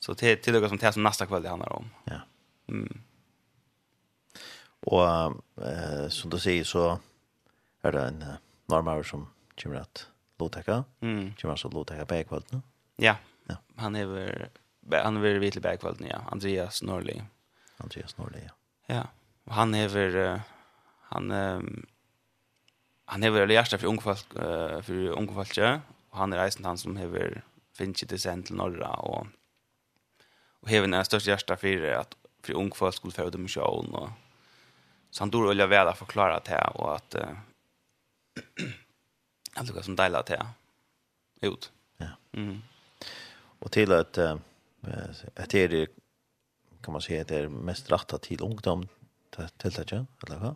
Så till till det som det som nästa kväll det handlar om. Ja. Mm. Och eh som du säger så är det en normal som kommer att låtäcka. Mm. Kommer så låtäcka på kväll nu. Ja. Ja. Han är väl han är väl vid kväll nu ja. Andreas Norli. Andreas Norli ja. Ja. Och han är väl han um, han har väl hjärta för ungefär för ungefär och han är reisen han som har finnes det sent til norra, og, og hever den største hjärsta for at for ung folk skulle få dem sjån, og så han dår olja vel å forklare det og at uh, alt det som deilig det ut. Ja. Mm. Og til at uh, at det kan man si at det er mest rettet til ungdom, til det ikke, eller hva?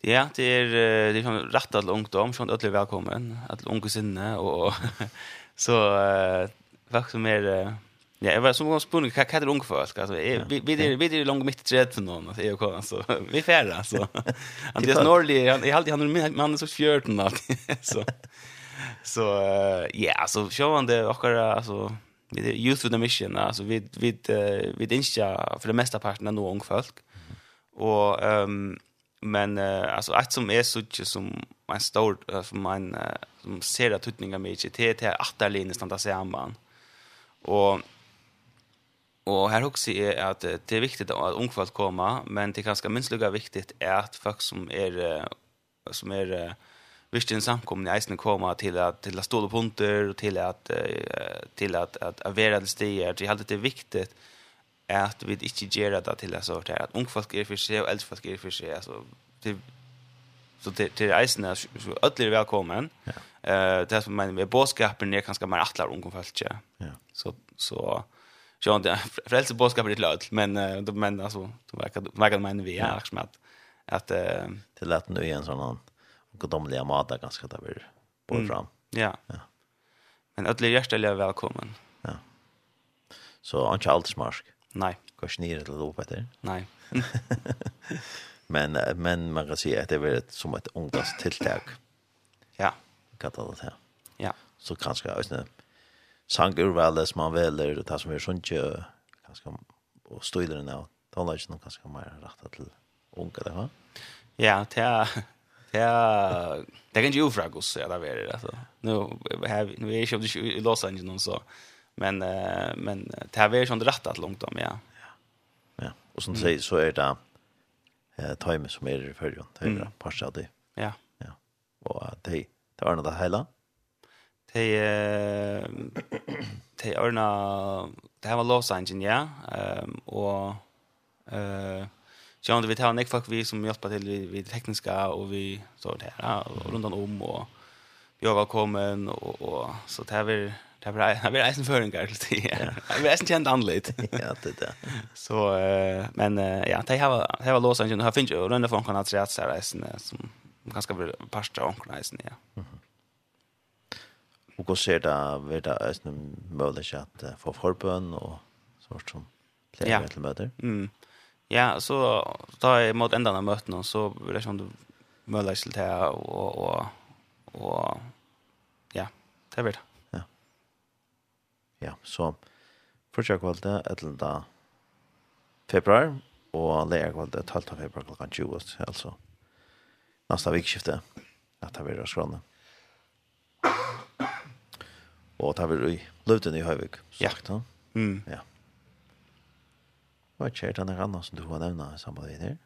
Ja, det er, det er rettet til ungdom, sånn at alle er velkommen, at unge sinne, og Så uh, vad som är uh, ja, jag var som gång spunnen kan kan det ungefär alltså vi vi vi vi är långt mitt i trädet för någon alltså jag kan så vi färra alltså. Andreas Norli han är alltid han är man så 14 alltid så. Så ja så ser man det och alltså vi är youth with a mission alltså vi vi uh, vi inte för det mesta parten är nog ung folk. Och ehm men uh, alltså att som är så inte som en stor uh, som man uh, som ser att tutningar med IT till att där linjen stannar sig anban. Och och här också är att det är viktigt att ungfolk komma men det är ganska minst lika viktigt är att folk som är som är visst en samkomna i isen komma till att till att stå på punkter och till att till att att, att, vara det stiger. Det är alltid viktigt at vi ikke gjør det til det sort her, at ungfolk er for seg, og eldfolk er for seg, altså, til, så til, til reisen er ødelig velkommen. Ja. Uh, det som mener med båtskapen er kanskje mer atler ungfolk, ja. Så, så, så ja, frelse båtskapen er til ødel, men, uh, men altså, du merker det mener vi, är liksom at, at uh, Til at nu er en sånn godomlige mat er ganske det blir bort fram. Ja. ja. Men ødelig hjertelig velkommen. Ja. Så han ikke alltid smarsk. Nej. Går snir till då Peter? Nej. men men man kan säga att det är som ett ungdoms tilltag. Ja. Kan ta det här. Ja. Så kanske ösnä sangur väl som man väljer det som är sånt ju kanske och stöder den av tonlagen kanske mer rätt till unga det va? Ja, det är Ja, det kan ju frågas ja, det är det alltså. Nu här nu är jag i Los Angeles så Men eh men det är ju rätt att långt om ja. Ja. Och som säger så är det eh time som är i förgrund. Det är det passa det. Ja. Ja. Och det det är något hela. Det eh det är nå det var Los Angeles ja. Ehm och eh Jag vi tar jag folk vi som hjälper till vid, vid tekniska och vi så där, ja, runt om och jag var kommen och, och så det här Det var det var eisen føringar til det. Det var eisen kjent anleit. Ja, det det. Så men ja, det har det var Los Angeles. Har finns ju runda från kanat rätt så eisen som ganska blir pasta onkel eisen ja. Och går ser det, vid där eisen möjlighet att få förbön och sånt som player till möter. Mm. Ja, så tar jag mot ändan av möten så blir det som du möjlighet till det och och och ja, det blir det ja, så første kvalitet eller da februar, og leger kvalitet 12. februar klokken 20, altså neste vikskifte, at det blir skrone. Og det blir i løvden i Høyvik, sagt han. Mm. Ja. Hva skjer til denne andre som du har nevnet i samband med her?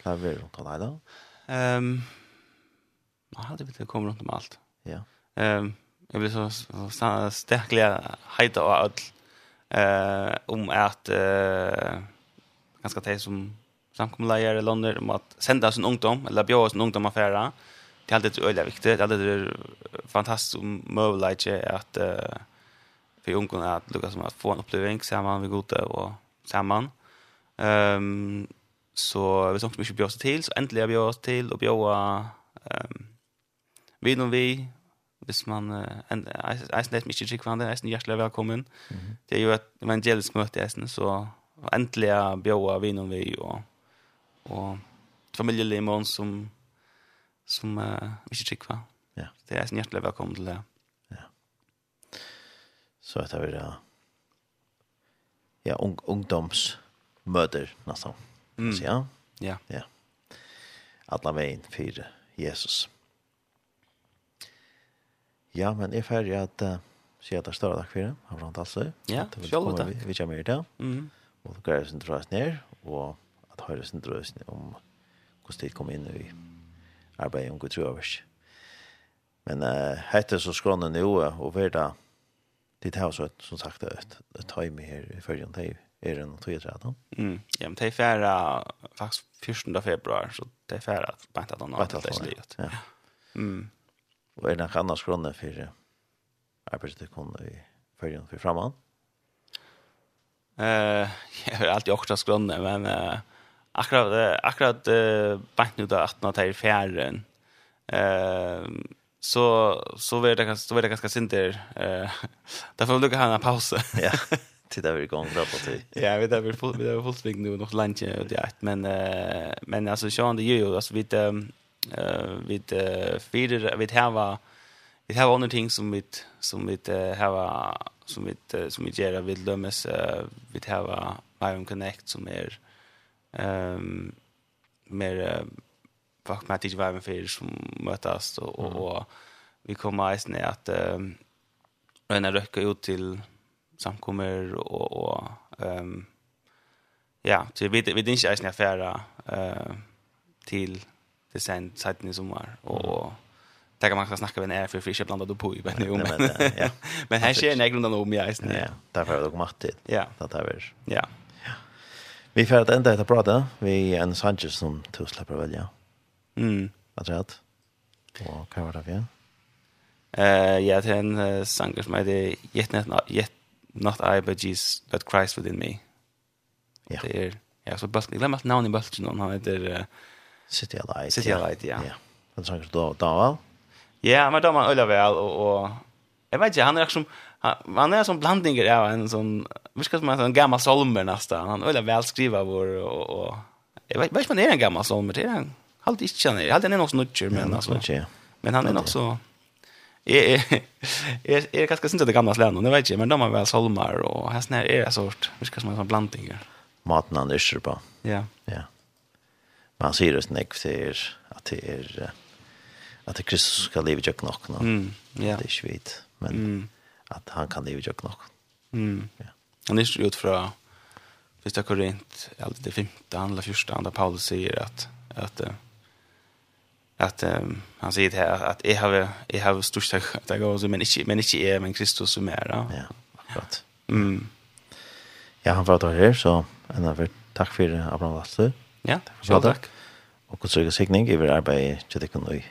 Hva er det rundt om deg da? Um, nei, det betyr å komme rundt om alt. Ja. Um, Jag vill så, så starkliga hejta och allt eh om att eh ganska tä som samkomliga i London om att sända sin ungdom eller bjuda sin ungdom affärer. Det är alltid öliga viktigt. Det är alltid fantastiskt möjlighet att eh för ungdomar att lyckas med att få en upplevelse samman vi goda och samman. Ehm um, så vi som mycket bjöd oss till så äntligen bjöd oss till och bjöd ehm um, vi vi hvis man en eisen det ikke trykk hverandre, eisen hjertelig velkommen. Det er jo et evangelisk møte eisen, så endelig bjøa vi noen vi og, og familielimon som, som uh, ikke trykk. Ja. Det er eisen hjertelig velkommen til det. Ja. Så etter vi da ja, ung, ungdomsmøter nesten. Mm. Så ja. Ja. ja. Alla vägen för Jesus. Ja. Ja, men jeg er ferdig at uh, sier at det er større takk for det. Han brant altså. Ja, selv takk. Vi, vi kommer hit til. Mm. Og det greier sin drøs ned, og at høyre sin drøs ned om hvordan det kommer inn i arbeidet om Gud tror Trøvers. Men uh, hette så skrånne nå, og verda, det er også, som sagt, et, et time her i følgen det er en noe tog jeg Mm. Ja, men det er færa, faktisk 14. februar, så det er færa at bænt at han har hatt det i livet. Ja. Mm. Og er det noen annars grunner for arbeidsdekkene i følgen for framan? Eh, uh, jeg har alltid också grunner, men uh, akkurat, akkurat uh, bant ut av 18 og tar fjæren, eh, uh, så så vet det, så vet det ganska sent. Eh därför vill jag ha en paus. ja. Till där vi går då på tid. Ja, vi där vi får vi där får sving nu nog lunch och det men eh men alltså Sean det ju alltså vi Eh vi vidare vi har vi har andra ting som vi som vi har som vi som vi gör vi dömes vi har Iron Connect som är ehm mer fuck med dig vibe för som mötas och och vi kommer att se att när röka ut till samkommer och och ehm ja, så vi vet vi inte är affära eh till det sen sätten i sommar och Tänk om man ska snacka med en är för fisk blandad på i men men ja. Men här ser jag grundan om jag är. Ja, därför har det kommit dit. Ja. Det är. Ja. Vi får att ända detta prata. Vi är en Sanchez som tog släpper välja. Mm. Vad tror jag? Och kan vara det igen? Eh, det är en uh, sanger som heter Yet Not, yet not I But Jesus But Christ Within Me. Ja. Det är, ja, så bara glöm att namnet i bulten, han heter... Uh, City of Light. City of Light, ja. Ja. Han sang då då väl. Ja, men då man ölla väl och och jag vet inte han är liksom han är som blandningar av en sån viska som en gammal salmer nästan. Han ölla väl skriva vår och och jag vet vet man är en gammal salmer det är han. Halt inte känner. Halt är nog snutcher men alltså. Men han är nog så är är är ganska synd att det gamla slän det vet jag men de har väl salmar och här snär är sort viska som en sån blandning. Maten han är på. Ja. Ja. Men han sier det snäck för att det är att det Kristus ska leva jag knock nå. Mm. Ja. Det är svårt, men mm. att han kan leva jag knock. Mm. Ja. Han är ju ut från första Korint, alltså det femte, andra första, andra Paulus säger att att att um, han säger här att jag har jag har största att jag också men inte men inte är men Kristus som är då. Ja. Akkurat. Mm. Ja, han var där så en av tack för Abraham Lasse. Ja, så takk. Og god trygg og sikning i vår arbeid til det kunne vi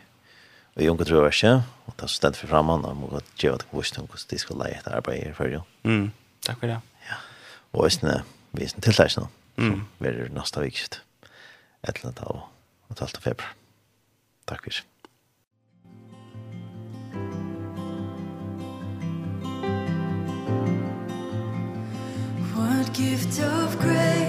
i unge trøverse, og ta sted for fremman, og må gjøre at jeg om hvordan de skulle leie etter arbeid i før. Mm, takk for det. Ja, og hvis det er en tiltak nå, mm. blir det neste vikst, et eller annet av og talt av februar. Takk for det. What gift of grace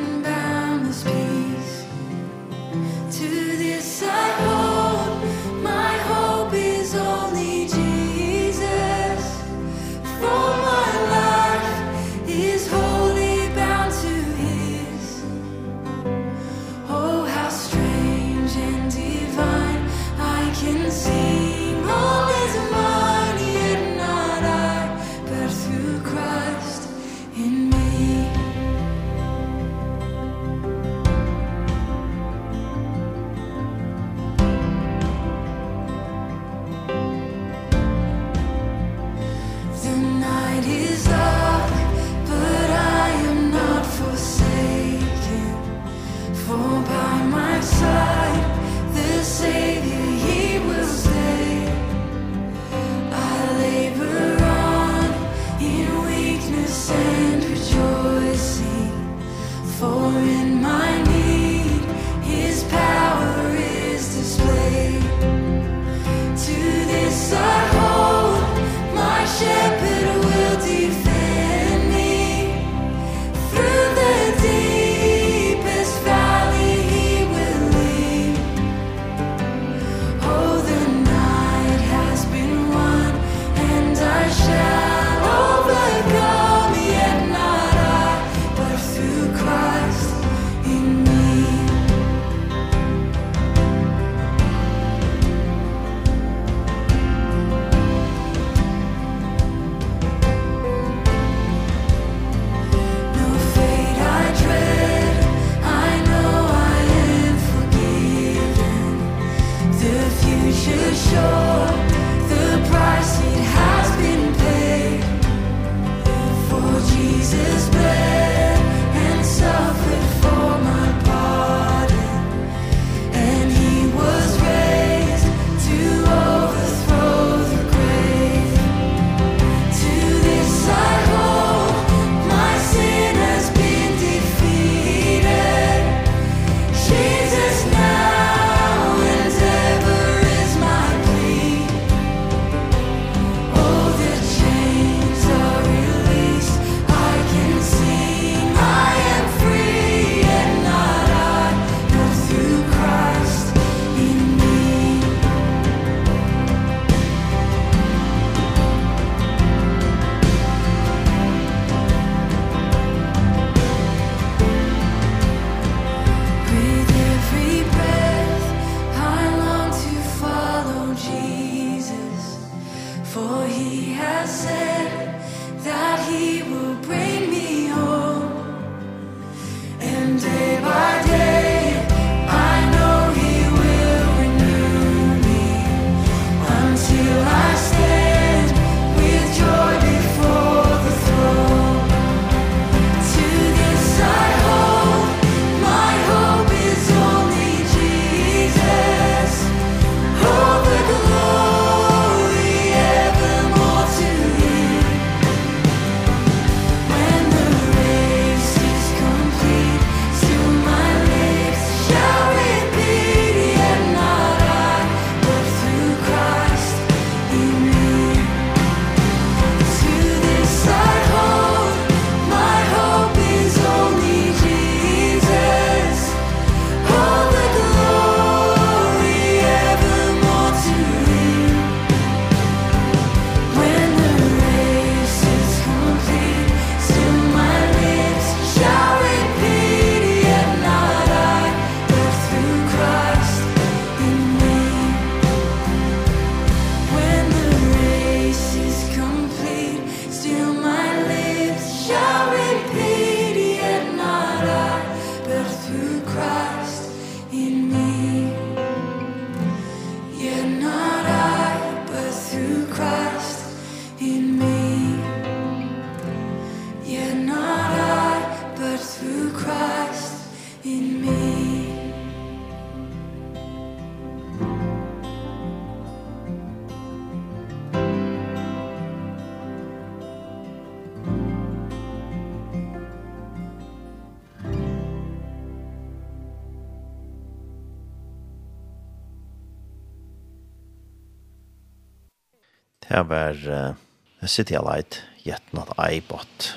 var uh, City of Light, Yet Not I But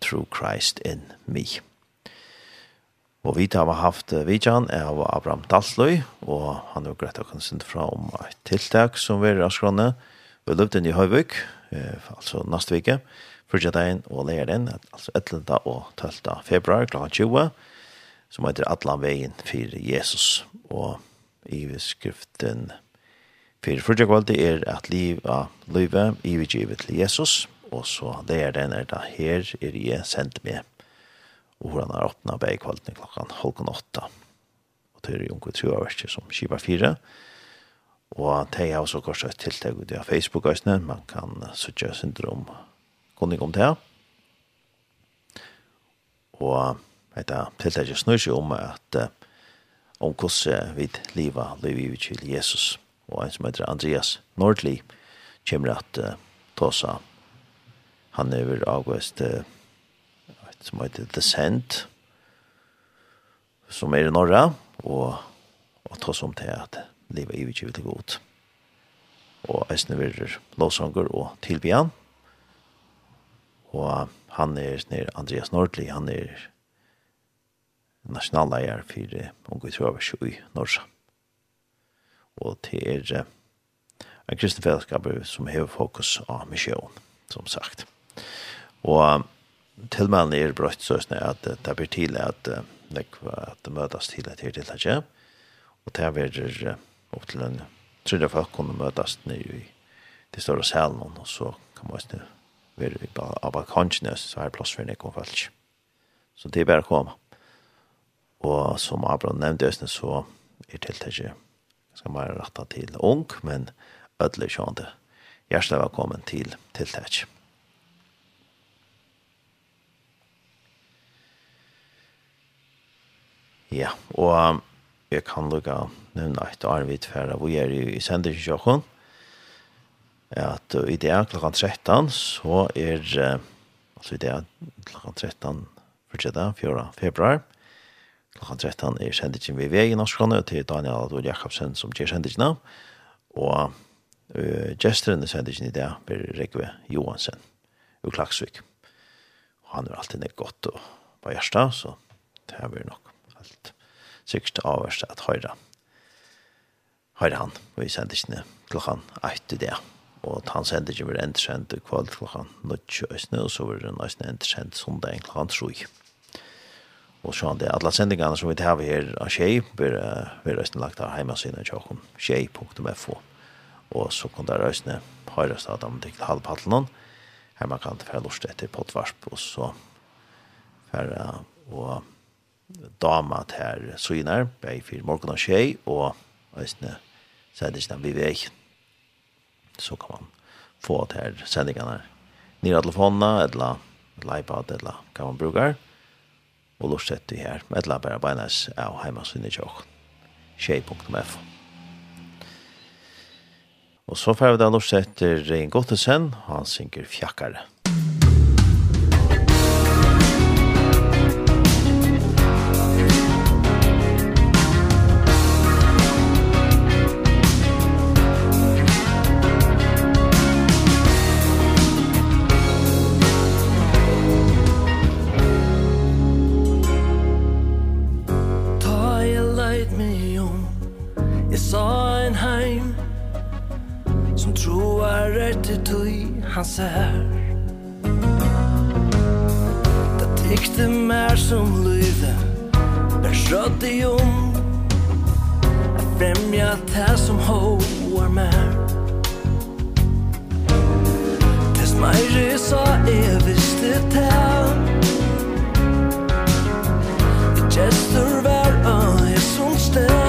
True Christ in Me. Og vi har haft uh, vidjan av Abraham Dalsløy, og han har greit å kunne sende fra om et tiltak som vi er avskrande. Vi løpte inn i Høyvøk, uh, altså neste vike, fyrtjedeien og leierdeien, altså 11. og 12. februar kl. 20, som heter Atlanveien for Jesus, og i skriften For første kvalde er at liv av livet i vi givet til Jesus, og så det er den er da her er jeg sendt med, og hvordan er åttende vei kvalden klokken halvkon åtta. Og det er jo unge tro av verset som skiva fire, og det er også kanskje et tiltak ut av Facebook-øsene, man kan søtje syndrom kunning om det. Og dette tiltak snur seg om at om hvordan vi lever livet til Jesus og en som heter Andreas Nordli kommer at uh, tåsa han er over avgåst uh, som heter The Sand som er i Norra og, og tåsa om til at livet er ikke veldig godt og eisne verer lovsanger og tilbyan og han er nere Andreas Nordli han er nasjonalleier for unge trøver i Norsa og til er en kristen fellesskap som har fokus av misjon, som sagt. Og til tilmennene er brøtt sånn at det blir til at det at møtes til at det til at det og det er opp til en tredje folk kunne møtes nede i de større salen, og så kan man også være av balkonjene, så er det plass for en ekon folk. Så det er bare å komme. Og som Abraham nevnte, så er tiltaket ska man rätta till ung, men ödler tjande. Hjärsta välkommen till tilltäck. Ja, og jeg kan lukka nevna et arvitt færa vi er i sendersjåkon at i dag klokkan 13 så er altså i dag klokkan 13 fortsetta 4. februar klokka 13 er sendingen vi ved i Norskåne til Daniel Adol Jakobsen som gjør sendingen og uh, gesteren er sendingen i det er Rekve Johansen ur Klaksvik og han er alltid nek godt og på hjertet så det er vi nok alt sikkert avverst at høyre. Høyre han og vi sendingen klokkan 8 i det og han sender ikke vi endsendt kvalt klokkan 19 og så var det nesten endsendt sondag klokkan 3 og sånn det. Alle sendingene som vi tar her av Kjei, blir, vi resten lagt av heimasynet av Tjokken, kjei.fo. Og så kan det reisende høyres at de tikk halvpattelen, her man kan få lort etter pottvarsp, og så for å dama til syner, bei for morgen og Kjei, og reisende sendingene vi vei. Så kan man få til her sendingene nere av telefonene, eller iPad, eller hva man bruker, og og lortet det her. Et la bare beinas av heimasynne tjokk. Tjei.f Og så får vi da lortet til Rein Gottesen, han synker fjakkare. inte tui han ser Det tykte mer som lyde Ber skjøtt i om Jeg fremja det som hoar mer Tess meire sa jeg visste det Jeg gestur var av jeg som sted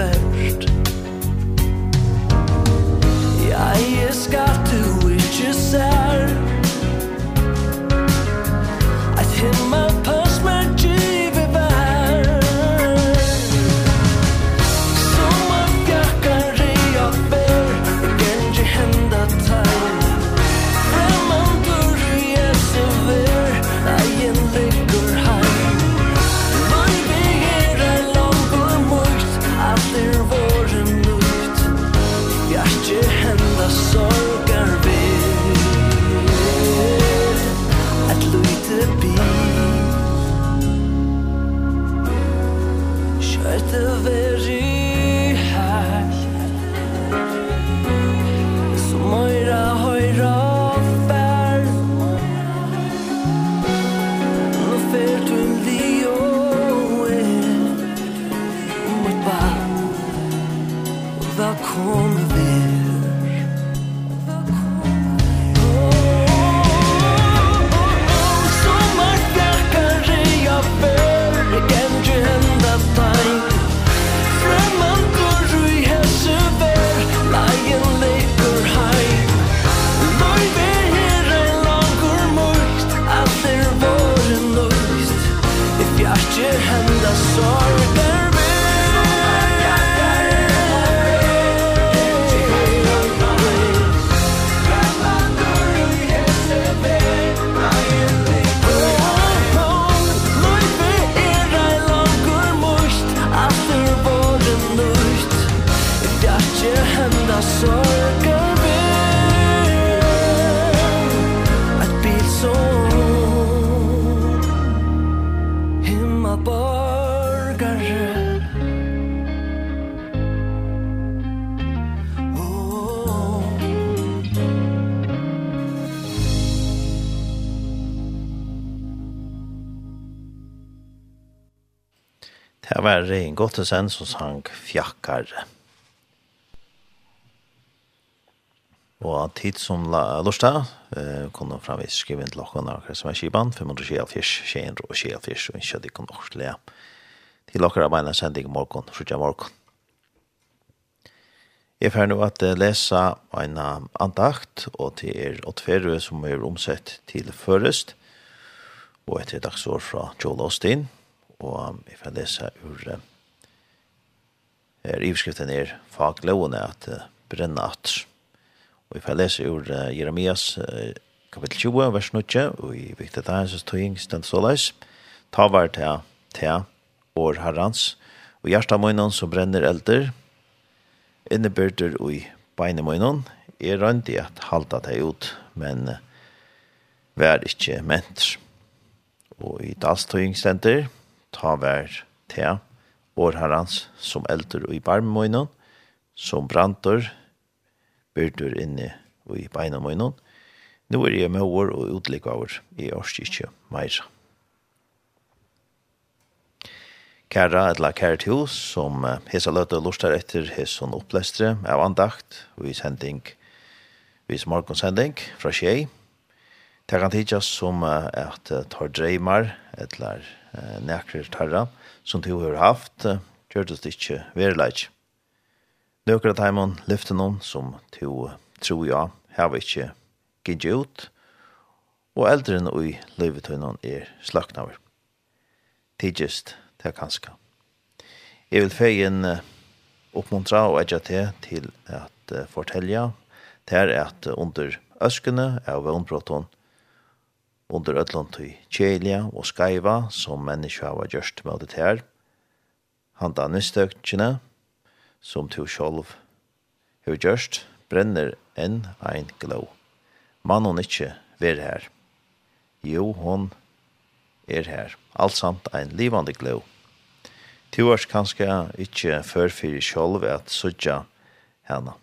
back Gottesen som sang Fjakkar. Og tid som lorsta, eh, kunne framvis skrive inn til åkken av som er kiban, 524, 224, og ikke det kunne også lea. Til åkker av beina sending morgen, frutja morgen. Jeg får nå at lesa en andakt, og til er åttfere som er omsett til først, og etter dagsår fra Joel Austin, og jeg får lesa ur er ivskriften er faglovene at uh, brenna at. Og vi får lese ur uh, Jeremias uh, kapittel 20, vers 9, og i viktig det er så tog stendt så leis ta var til, til, år herrans, og hjertet møgnen som brenner elder, innebyrder og i beine møgnen, er rønt i at halta det ut, men uh, vær ikke ment. Og i dalstøyingstenter, ta vær til, år herrans, som eldur i barmøynon, som brantor, byrdur inne i beinamøynon. Nå er jeg med år og år i årskirkje meira. Kæra etla kæra til hos, som hesa løte og lustar etter hesson opplestre av andakt og i sending, vis morgonsending fra Sjei. Det kan tidsas som at tar dreimar etla nekrir tarra, som du har haft, gjør det ikke verleik. Nøkker av lyfte noen som du tror jeg har ikke gitt ut, og eldre enn i løyvetøynen er slaknaver. Tidgjøst, det er kanskje. Jeg vil feien oppmuntra og edja til til at fortelja, til at under øskene av vannbrotten, under ödlån til kjelja og skaiva som menneska hava gjørst med det her. Han da nystøkene som to sjolv har gjørst brenner enn ein glå. Mann hon ikkje ver her. Jo, hon er her. Alt samt ein livande glå. Tu års kanskje ikkje førfyrir sjolv at sudja henne.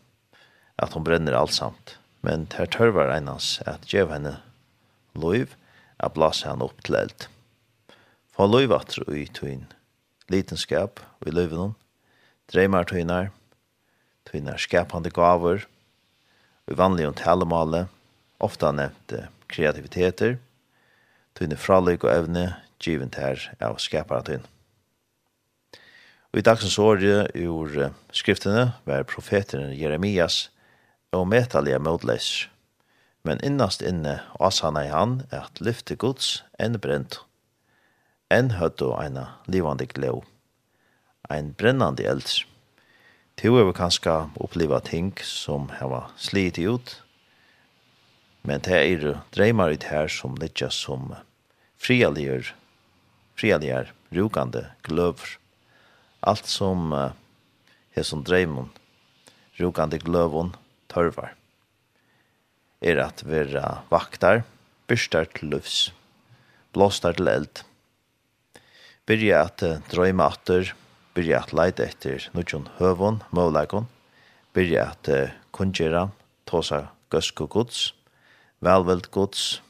At hon brenner alt samt. Men ter tørvar einans at djev henne loiv, a blåsa han opp til eld. Få loiv atru i tuin, litenskap i loivunum, dreymar tuinar, tuinar skapande gaver, i vanlig og talemale, ofta nevnte kreativiteter, tuinar fralik og evne, givent her av skapara tuin. Og i dagsens årige ur skriftene var profeteren Jeremias og metallige motleser men innast inne asana i han at lyfte gods enn brent. Enn høttu eina livande gleu, ein brennande eld. Tio er vi kanska oppleva ting som hava slit ut, men det er dreymar ut her som litja som frialier, frialier, rukande gløver. Alt som uh, som dreymon, rukande gløvon, tørvar er at vera vaktar, byrstar til lufs, blåstar til eld. Byrja at drøyma atter, byrja at leit etter nudjon høvon, møvleikon, byrja at kungjera, tåsa gøsku gods, velveld gods,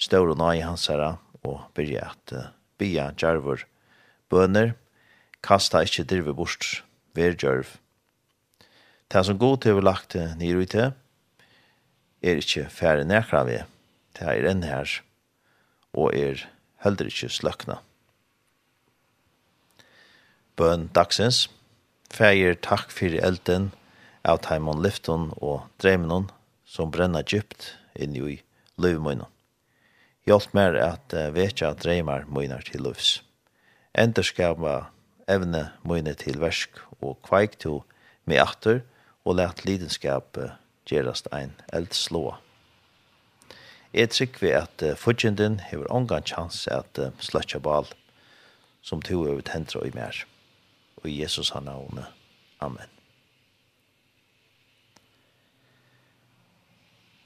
stål og nai hansara, og byrja at bya djarvor bøner, kasta ikkje dirve bort, ver djørv. Det som god til vi lagt nir i til, er ikkje færre nekra vi, det er enn her, og er heller ikkje sløkna. Bøn dagsens, fægir takk fyrir elden, av taimon lyfton og dreimenon, som brenna djupt inn i løvmøyna. Hjalp mer at vetja dreimar møynar til løvs. Enderskapa evne møyne til versk og kveik to med atter og let lidenskapet gerast ein eldslåa. Jeg trykker at uh, fudgjenden hever ongan chans at uh, sløtja bal som to over tentra i mer. Og i Jesus han navn. Amen.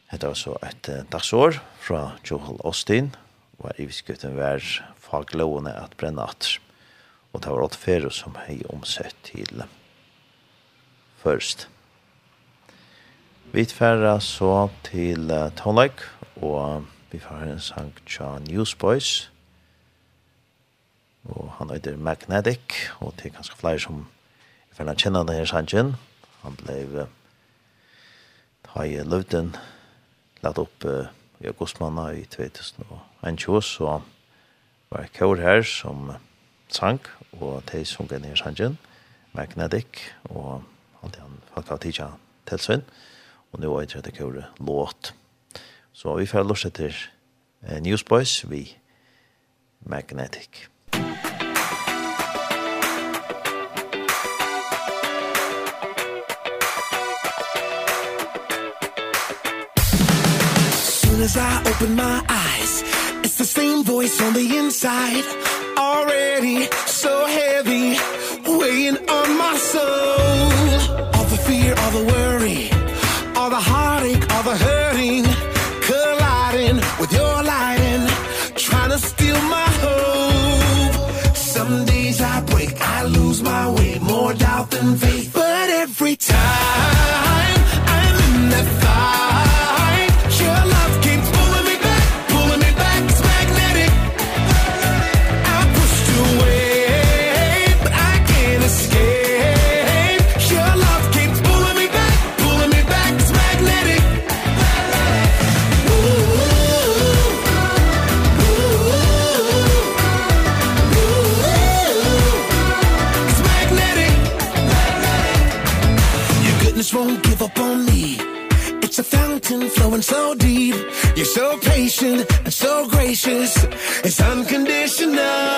Hetta var så et uh, dagsår fra Joel Austin, og her i viskutten vær faglovene at brenna atter. Og det var åtte ferie som hei omsett til først. Vi tverra så til uh, Tonleik, og vi får en sang tja Newsboys, og han heter Magnetic, og det er ganske flere som jeg får kjenne denne sangen. Han ble, uh, jeg i løvden, lagt opp uh, i augustmanna i 2021, så var det kjør her som sang, og de sunga denne sangen, Magnetic, og han folk har faktisk tidsa tilsvinn. Uh, og nå er det kjøre låt. Så vi får lort etter eh, Newsboys vi Magnetic. Soon as I open my eyes It's the same voice on the inside Already so heavy Weighing on my soul All the fear, all the worry the heartache all the hurting colliding with your lighting, trying to steal my hope. Some days I break I lose my way more doubt than faith. But every time so patient and so gracious. It's unconditional.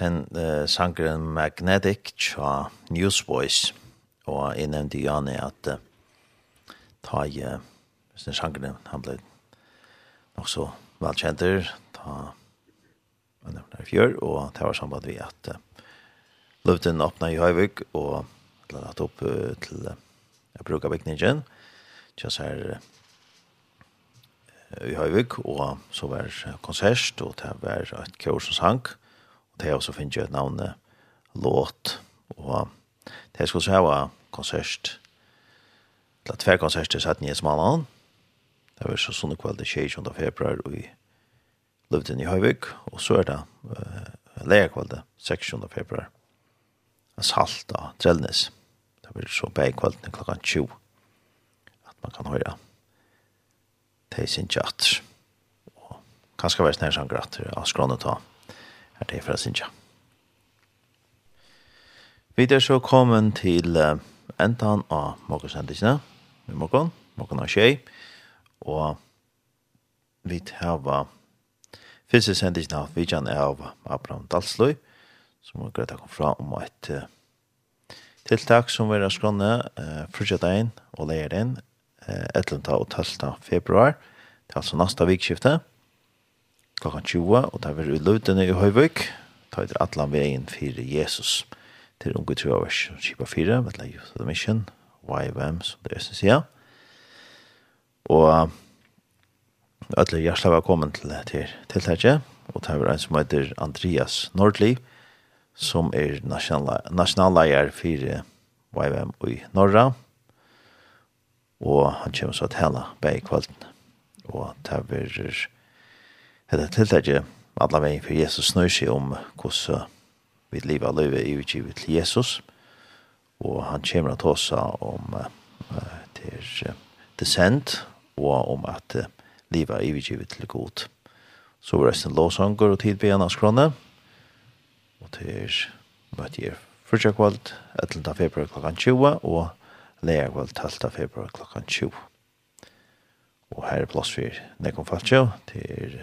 sen uh, sangren Magnetic tja Newsboys og jeg nevnte Janne at uh, ta i uh, sin sangren han ble nok så velkjenter ta han nevnte fjør og det var samband vi at uh, Løvden åpna i Høyvig og ladet opp uh, til uh, jeg bruker bygningen. Tja ser uh, i Høyvig, og så var konsert, og det var et kjør som sank, det har også finnes et navn låt, og det skulle så ha konsert, til at hver konsert er satt nye smalene, det var så sånne kveld det 20. februar i Løvden i Høyvik, og så er det uh, leierkveldet 26. februar. En salt av Trellnes. Det var så bæg kvelden klokka 20. At man kan høre det i sin tjatter. Og kanskje være snær som gratter av skrånet ta er det fra Sinja. Vi er så kommet til uh, endan av morgensendisene. med Måkon, Måkon og tjei. Og vi har fyrste sendisene av vidjan av Abraham Dalsløy, som er greit å komme fra om et uh, tiltak som vi har skånne uh, frutjedein og leierdein uh, 11. og 12. februar. Det er altså neste vikskiftet klokkan 20, og det er i løvdene i Høyvøk, ta etter atlan veien for Jesus til unge tro troavers, kipa 4, med la Youth of the Mission, YVM, som det er sin sida. Og alle hjertelig velkommen til til tiltaket, og det er en som heter Andreas Nordli, som er nasjonalleier for YVM i Norra, og han kommer så til hele bæg kvalten. Og det er hetta tiltaki alla vegin fyrir Jesus snøysi om kussu við liva og løyve i utgivet til Jesus. Og han kommer til oss om uh, til uh, descent og om at uh, liva i utgivet til god. Så var resten låsanger og tid ved en av skrone. Og til møte jeg fyrtja kvalt 11. februar klokkan 20 og leia kvalt 12. februar klokkan 20. Og her er plass for nekonfaltja til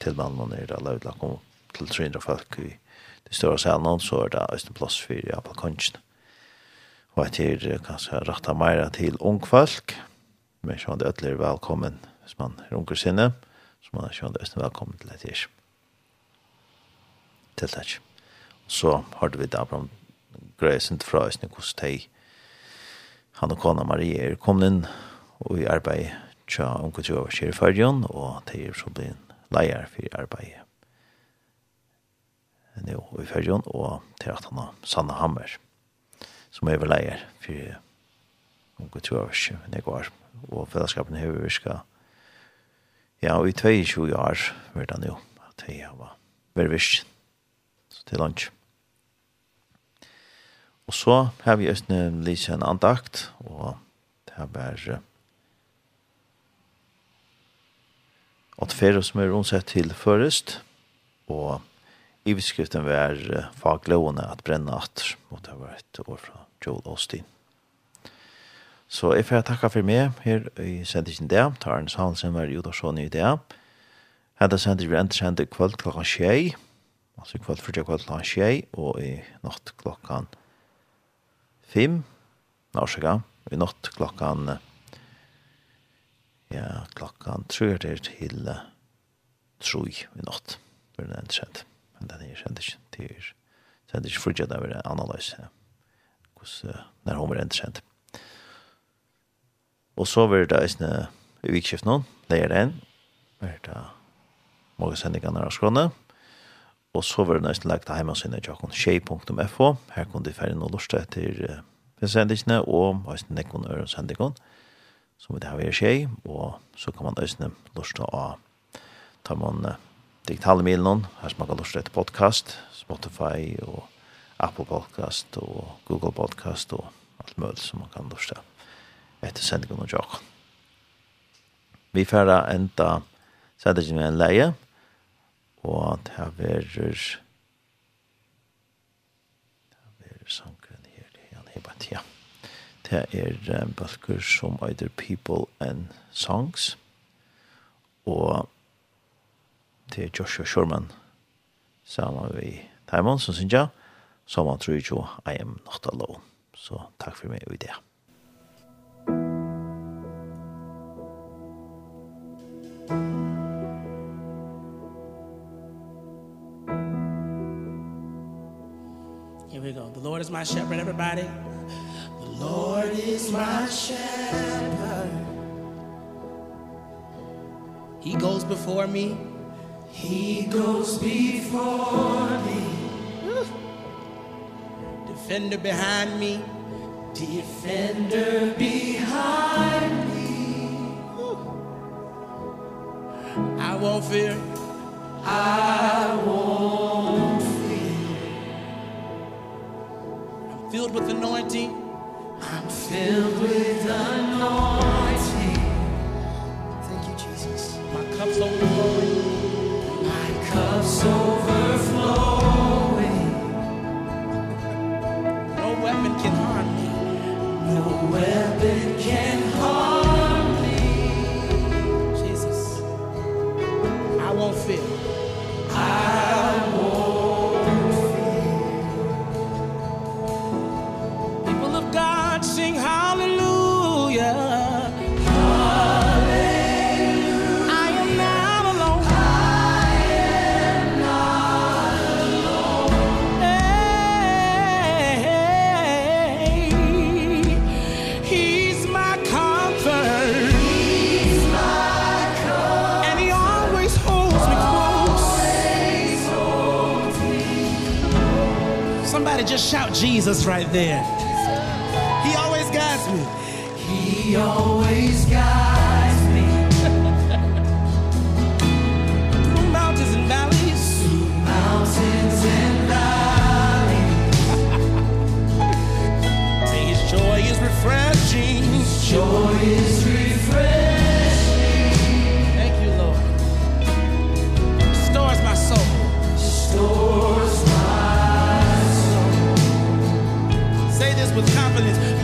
til vannet er det lavet om til 300 folk i de større salen, så er det østen plass for ja, balkonjen. Og jeg her kanskje rattet mer til ung folk, men sånn det er velkommen hvis man er unger sinne, så man er sånn det østen velkommen til et her. Til takk. Så har vi da blant grøysen fra østen hos deg. Han og kona Marie er kommet inn og i arbeid tja unkultur og kjerifarjon, og det er så blitt leier for arbeidet. Nå i fergen, og til at han har Sanne Hammer, som er leier for om kulturvers, når og fellesskapen har vi høyverska. Ja, og i 22 år var det jo at jeg var veldig virkt, så til lunch. Og så har vi just nu lyst en andakt, og det har vært at færre som er omsett til først, og i beskriften var faglovene at brenne atter, og det var et år fra Joel Austin. Så jeg får takke for meg her i sendingen det, tar en salen som var Jodarsson i det. Hette sender vi endte sender kveld klokka tjei, altså kveld fyrtja kveld klokka tjei, og i natt klokkan fem, nå i natt klokkan tjei, ja, klokkan tror det er til uh, troi i natt. Det er en kjent. Men den er kjent ikke. Det er kjent ikke fordi det er analys. Hvordan, uh, når hun er en kjent. Og så var det eisne i vikskift nå, leier det inn. Var det mange sendingene av skrånene. Og så var det nesten lagt til hjemmesiden jakon tjei.fo, Her kunne de ferdig noe lort etter uh, sendingene og nesten nekken øren sendingene som det har vært skje, og så kan man løsne lortet av tar man uh, digitale milen, her som man kan lortet etter podcast, Spotify og Apple Podcast og Google Podcast og alt mulig som man kan lortet etter sendingen og jokken. Vi færre enda sendingen med en leie, og det har vært Det har vært sangren her, det er han hebat, ja. Det er um, bøkker som either People and Songs, og det er Joshua Sherman sammen med Taimon som synes jeg, som han tror jo I am not alone. Så takk for meg og det. Here we go. The Lord is my shepherd, everybody. Lord is my shepherd. He goes before me. He goes before me. Defender behind me. Defender behind me. I won't fear. I won't fear. I'm filled with anointing filled with anointing. Thank you, Jesus. My cup's overflowing. My cup's overflowing. No weapon can harm me. No weapon can harm shout Jesus right there. He always guides me. He always guides with confidence.